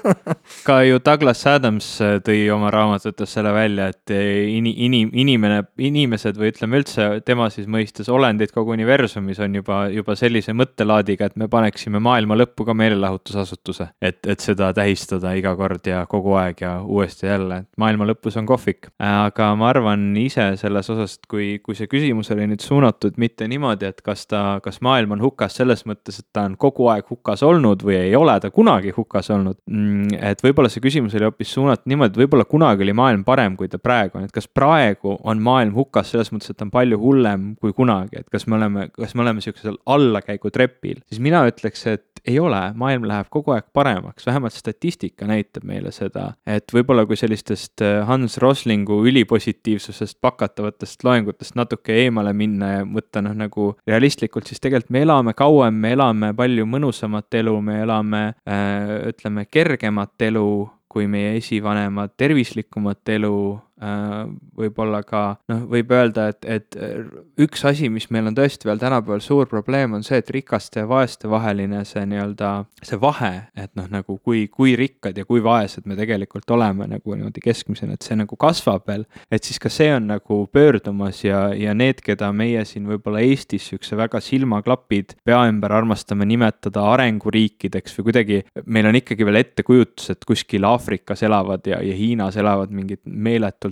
ka ju Douglas Adams tõi oma raamatutes selle välja, et ini-, ini-, inimene, inimesed või ütleme üldse tema siis mõistes olendid kogu universumis on juba, juba sellise mõttelaadi mandaadiga, et me paneksime maailma lõppu ka meelelahutusasutuse. et, et seda tähistada iga kord ja kogu aeg ja uuesti jälle, et maailma lõpus on kohvik. aga ma arvan ise selles osas, et kui, kui see küsimus oli nüüd suunatud mitte niimoodi, et kas ta, kas maailm on hukas selles mõttes, et ta on kogu aeg hukas olnud või ei ole ta kunagi hukas olnud. Mm, et võib-olla see küsimus oli hoopis suunatud niimoodi, et võib-olla kunagi oli maailm parem, kui ta praegu on, et kas praegu on maailm hukas selles mõttes, et ta on palju hullem kui kunagi, et kas me oleme, kas me oleme sihukesel allakäigutrepil siis mina ütleks, et ei ole, maailm läheb kogu aeg paremaks, vähemalt statistika näitab meile seda, et võib-olla kui sellistest äh, Hans Roslingu ülipositiivsusest pakatavatest loengutest natuke eemale minna ja võtta noh, nagu realistlikult, siis tegelikult me elame kauem, me elame palju mõnusamat elu, me elame äh,, ütleme, kergemat elu kui meie esivanemad, tervislikumat elu võib-olla ka noh, võib öelda, et, et äh, üks asi, mis meil on tõesti veel tänapäeval suur probleem, on see, et rikaste ja vaeste vaheline see nii-öelda, see vahe, et noh, nagu kui, kui rikkad ja kui vaesed me tegelikult oleme nagu niimoodi keskmisena, et see nagu kasvab veel. et siis ka see on nagu pöördumas ja, ja need, keda meie siin võib-olla Eestis siukse väga silmaklapid pea ümber armastame nimetada arenguriikideks või kuidagi, meil on ikkagi veel ettekujutus, et kuskil Aafrikas elavad ja, ja Hiinas elavad mingid meeletult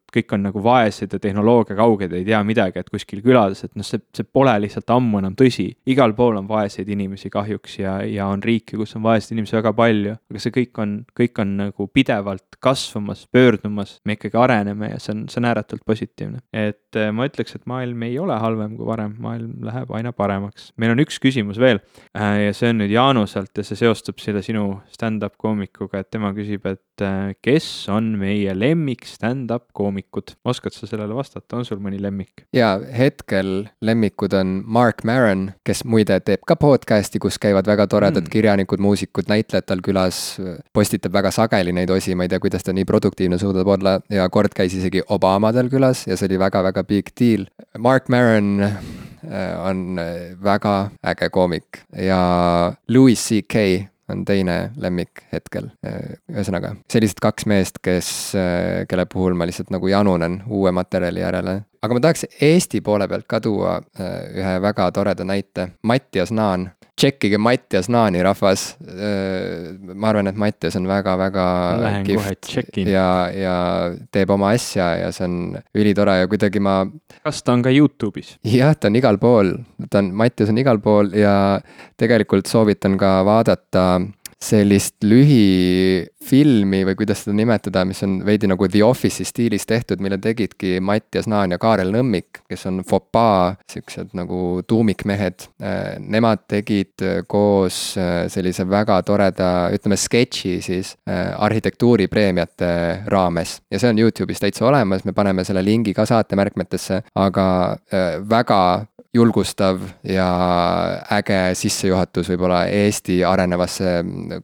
kõik on nagu vaesed ja tehnoloogia kauged, ei tea midagi, et kuskil külades, et noh, see, see pole lihtsalt ammu enam tõsi. igal pool on vaeseid inimesi kahjuks ja, ja on riike, kus on vaeseid inimesi väga palju, aga see kõik on, kõik on nagu pidevalt kasvamas, pöördumas, me ikkagi areneme ja see on, see on ääretult positiivne. et eh, ma ütleks, et maailm ei ole halvem kui varem, maailm läheb aina paremaks. meil on üks küsimus veel äh, ja see on nüüd Jaanuselt ja see seostub selle sinu stand-up koomikuga, et tema küsib, et äh, kes on meie lemmik stand-up koomik lemmikud, oskad sa sellele vastata, on sul mõni lemmik? jaa, hetkel lemmikud on Mark Maron, kes muide teeb ka podcast'i, kus käivad väga toredad mm. kirjanikud, muusikud, näitlejad tal külas, postitab väga sageli neid osi, ma ei tea, kuidas ta nii produktiivne suudab olla ja kord käis isegi Obamadel külas ja see oli väga-väga big deal. Mark Maron äh, on väga äge koomik ja Louis CK on teine lemmik hetkel. ühesõnaga, sellised kaks meest, kes, kelle puhul ma lihtsalt nagu janunen uue materjali järele. Aga ma tahaks Eesti poole pealt ka tuua ühe väga toreda näite, Mattias Naan tšekkige Mattias Naani, rahvas. ma arvan, et Mattias on väga-väga kihvt ja, ja teeb oma asja ja see on ülitore ja kuidagi ma. kas ta on ka Youtube'is? jah, ta on igal pool, ta on, Mattias on igal pool ja tegelikult soovitan ka vaadata sellist lühifilmi või kuidas seda nimetada, mis on veidi nagu The Office'i stiilis tehtud, mille tegidki Mattias Naan ja Kaarel Nõmmik, kes on Fopaa siuksed nagu tuumikmehed. Nemad tegid koos sellise väga toreda, ütleme sketši siis arhitektuuripreemiate raames ja see on Youtube'is täitsa olemas, me paneme selle lingi ka saatemärkmetesse, aga väga julgustav ja äge sissejuhatus võib-olla Eesti arenevasse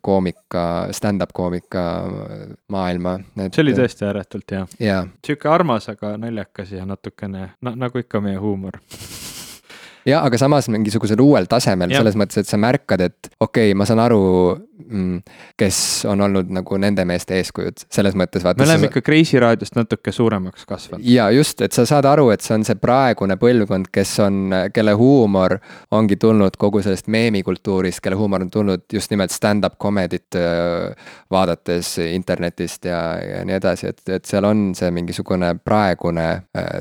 koomika, stand-up koomika maailma. Et.... see oli tõesti ääretult hea. Yeah.. sihuke armas, aga naljakas ja natukene no, nagu ikka meie huumor. Ja aga samas mingisugusel uuel tasemel, Jah. selles mõttes, et sa märkad, et okei okay,, ma saan aru kes on olnud nagu nende meeste eeskujud, selles mõttes vaata. me oleme ikka Kreisi raadiost natuke suuremaks kasvanud. ja just, et sa saad aru, et see on see praegune põlvkond, kes on, kelle huumor ongi tulnud kogu sellest meemikultuurist, kelle huumor on tulnud just nimelt stand-up comedy't vaadates internetist ja, ja nii edasi, et, et seal on see mingisugune praegune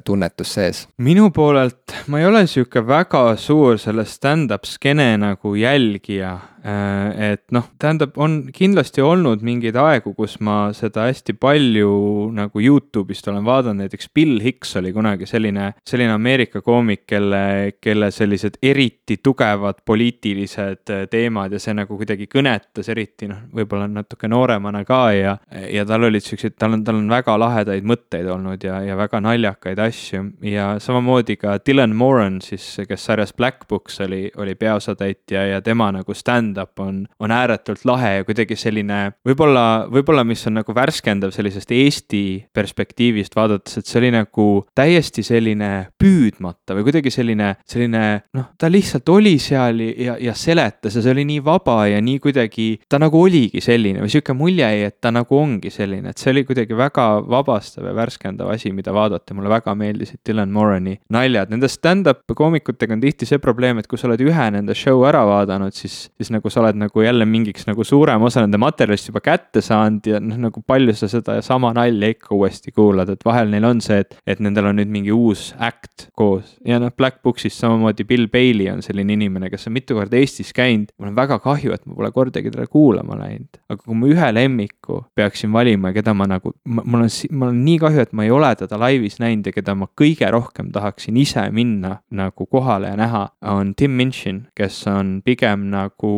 tunnetus sees. minu poolelt ma ei ole sihuke väga suur selle stand-up skeene nagu jälgija et noh, tähendab, on kindlasti olnud mingeid aegu, kus ma seda hästi palju nagu Youtube'ist olen vaadanud, näiteks Bill Hicks oli kunagi selline, selline Ameerika koomik, kelle, kelle sellised eriti tugevad poliitilised äh, teemad ja see nagu kuidagi kõnetas, eriti noh, võib-olla natuke nooremana ka ja, ja tal olid siuksed, tal on, tal on väga lahedaid mõtteid olnud ja, ja väga naljakaid asju. Ja samamoodi ka Dylan Moran siis, kes sarjas Black Books oli, oli peaosatäitja ja tema nagu stand stand-up on, on ääretult lahe ja kuidagi selline võib-olla, võib-olla, mis on nagu värskendav sellisest Eesti perspektiivist vaadates, et see oli nagu täiesti selline püüdmata või kuidagi selline, selline noh, ta lihtsalt oli seal ja, ja seletas ja see oli nii vaba ja nii kuidagi, ta nagu oligi selline või sihuke mulje jäi, et ta nagu ongi selline, et see oli kuidagi väga vabastav ja värskendav asi, mida vaadata, mulle väga meeldisid Dylan Morani naljad, nende stand-up koomikutega on tihti see probleem, et kui sa oled ühe nende show ära vaadanud, siis, siis nagu sa oled nagu jälle mingiks nagu suurem osa nende materjalist juba kätte saanud ja noh, nagu palju sa seda sama nalja ikka uuesti kuulad, et vahel neil on see, et, et nendel on nüüd mingi uus act koos. ja noh, Black Booksis samamoodi Bill Bailey on selline inimene, kes on mitu korda Eestis käinud. mul on väga kahju, et ma pole kordagi teda kuulama läinud, aga kui ma ühe lemmiku peaksin valima keda ma nagu, mul on, mul on nii kahju, et ma ei ole teda laivis näinud ja keda ma kõige rohkem tahaksin ise minna nagu kohale ja näha, on Tim Minchin, kes on pigem nagu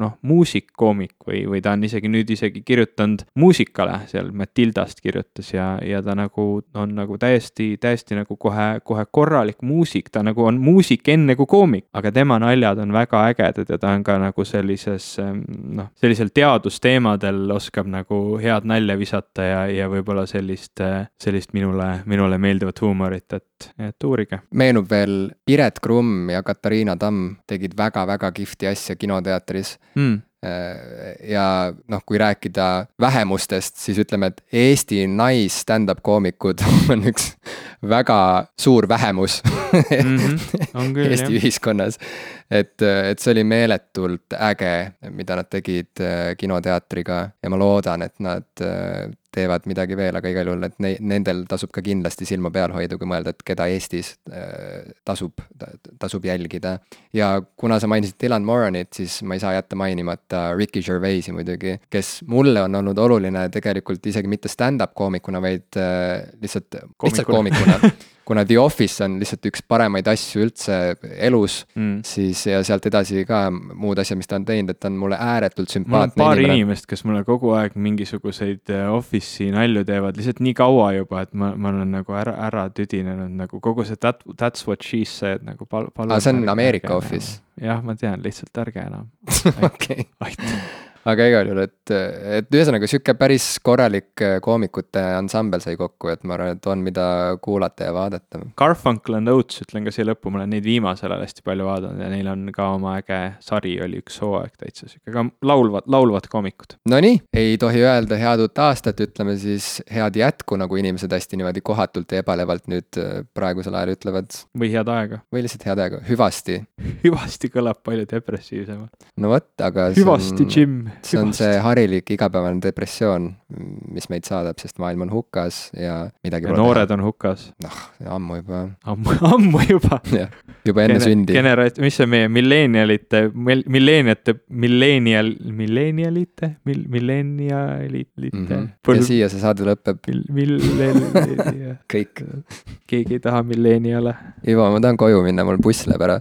noh, muusik-koomik või, või ta on isegi nüüd isegi kirjutanud muusikale seal Matildast kirjutas ja, ja ta nagu on nagu täiesti, täiesti nagu kohe, kohe korralik muusik, ta nagu on muusik enne kui koomik, aga tema naljad on väga ägedad ja ta on ka nagu sellises noh, sellisel teadusteemadel oskab nagu head nalja visata ja, ja võib-olla sellist, sellist minule, minule meeldivat huumorit, et, et uurige. meenub veel Piret Krumm ja Katariina Tamm tegid väga-väga kihvti asja kinoteatris mm ja noh, kui rääkida vähemustest, siis ütleme, et Eesti nais stand-up koomikud on üks väga suur vähemus mm. -hmm. Küll, Eesti jah. ühiskonnas. et, et see oli meeletult äge, mida nad tegid äh, kinoteatriga ja ma loodan, et nad äh, teevad midagi veel, aga igal juhul, et ne-, nendel tasub ka kindlasti silma peal hoida, kui mõelda, et keda Eestis äh, tasub, tasub jälgida. ja kuna sa mainisid Dylan Moranit, siis ma ei saa jätta mainimata Ricky Gervaisi muidugi, kes mulle on olnud oluline tegelikult isegi mitte stand-up koomikuna, vaid lihtsalt, lihtsalt koomikuna kuna The Office on lihtsalt üks paremaid asju üldse elus mm., siis ja sealt edasi ka muud asjad, mis ta on teinud, et ta on mulle ääretult sümpaatne. mul on paar inimene. inimest, kes mulle kogu aeg mingisuguseid äh, Office'i nalju teevad lihtsalt nii kaua juba, et ma, ma olen nagu ära, ära tüdinenud nagu kogu see that, that's what she said nagu pal-, palun. see on Ameerika Office? jah, ma tean, lihtsalt ärge enam. okei. Aga igal juhul, et, et ühesõnaga sihuke päris korralik äh, koomikute ansambel sai kokku, et ma arvan, et on, mida kuulata ja vaadata. Garfunkel and Oates, ütlen ka siia lõppu, ma olen neid viimasel ajal hästi palju vaadanud ja neil on ka oma äge sari, oli üks hooaeg täitsa sihuke, ka laulvad, laulvad koomikud. Nonii, ei tohi öelda head uut aastat, ütleme siis head jätku, nagu inimesed hästi niimoodi kohatult ja ebalevalt nüüd äh, praegusel ajal ütlevad. või head aega. või lihtsalt head aega, hüvasti hüvasti kõlab palju depressiivsemalt. no vot, aga. hüvasti, Jim see on see harilik igapäevane depressioon, mis meid saadab, sest maailm on hukas ja midagi. ja noored teha. on hukas. noh, ammu juba. ammu, ammu juba jah, juba enne Gene, sündi. genera-, mis see meie milleenialite, milleeniate, milleenial, milleenialite, mill-, milleenialite mm. -hmm. Põl... ja siia see saade lõpeb. Mill-, mill-, kõik. keegi ei taha milleeniale. Ivo, ma tahan koju minna, mul buss läheb ära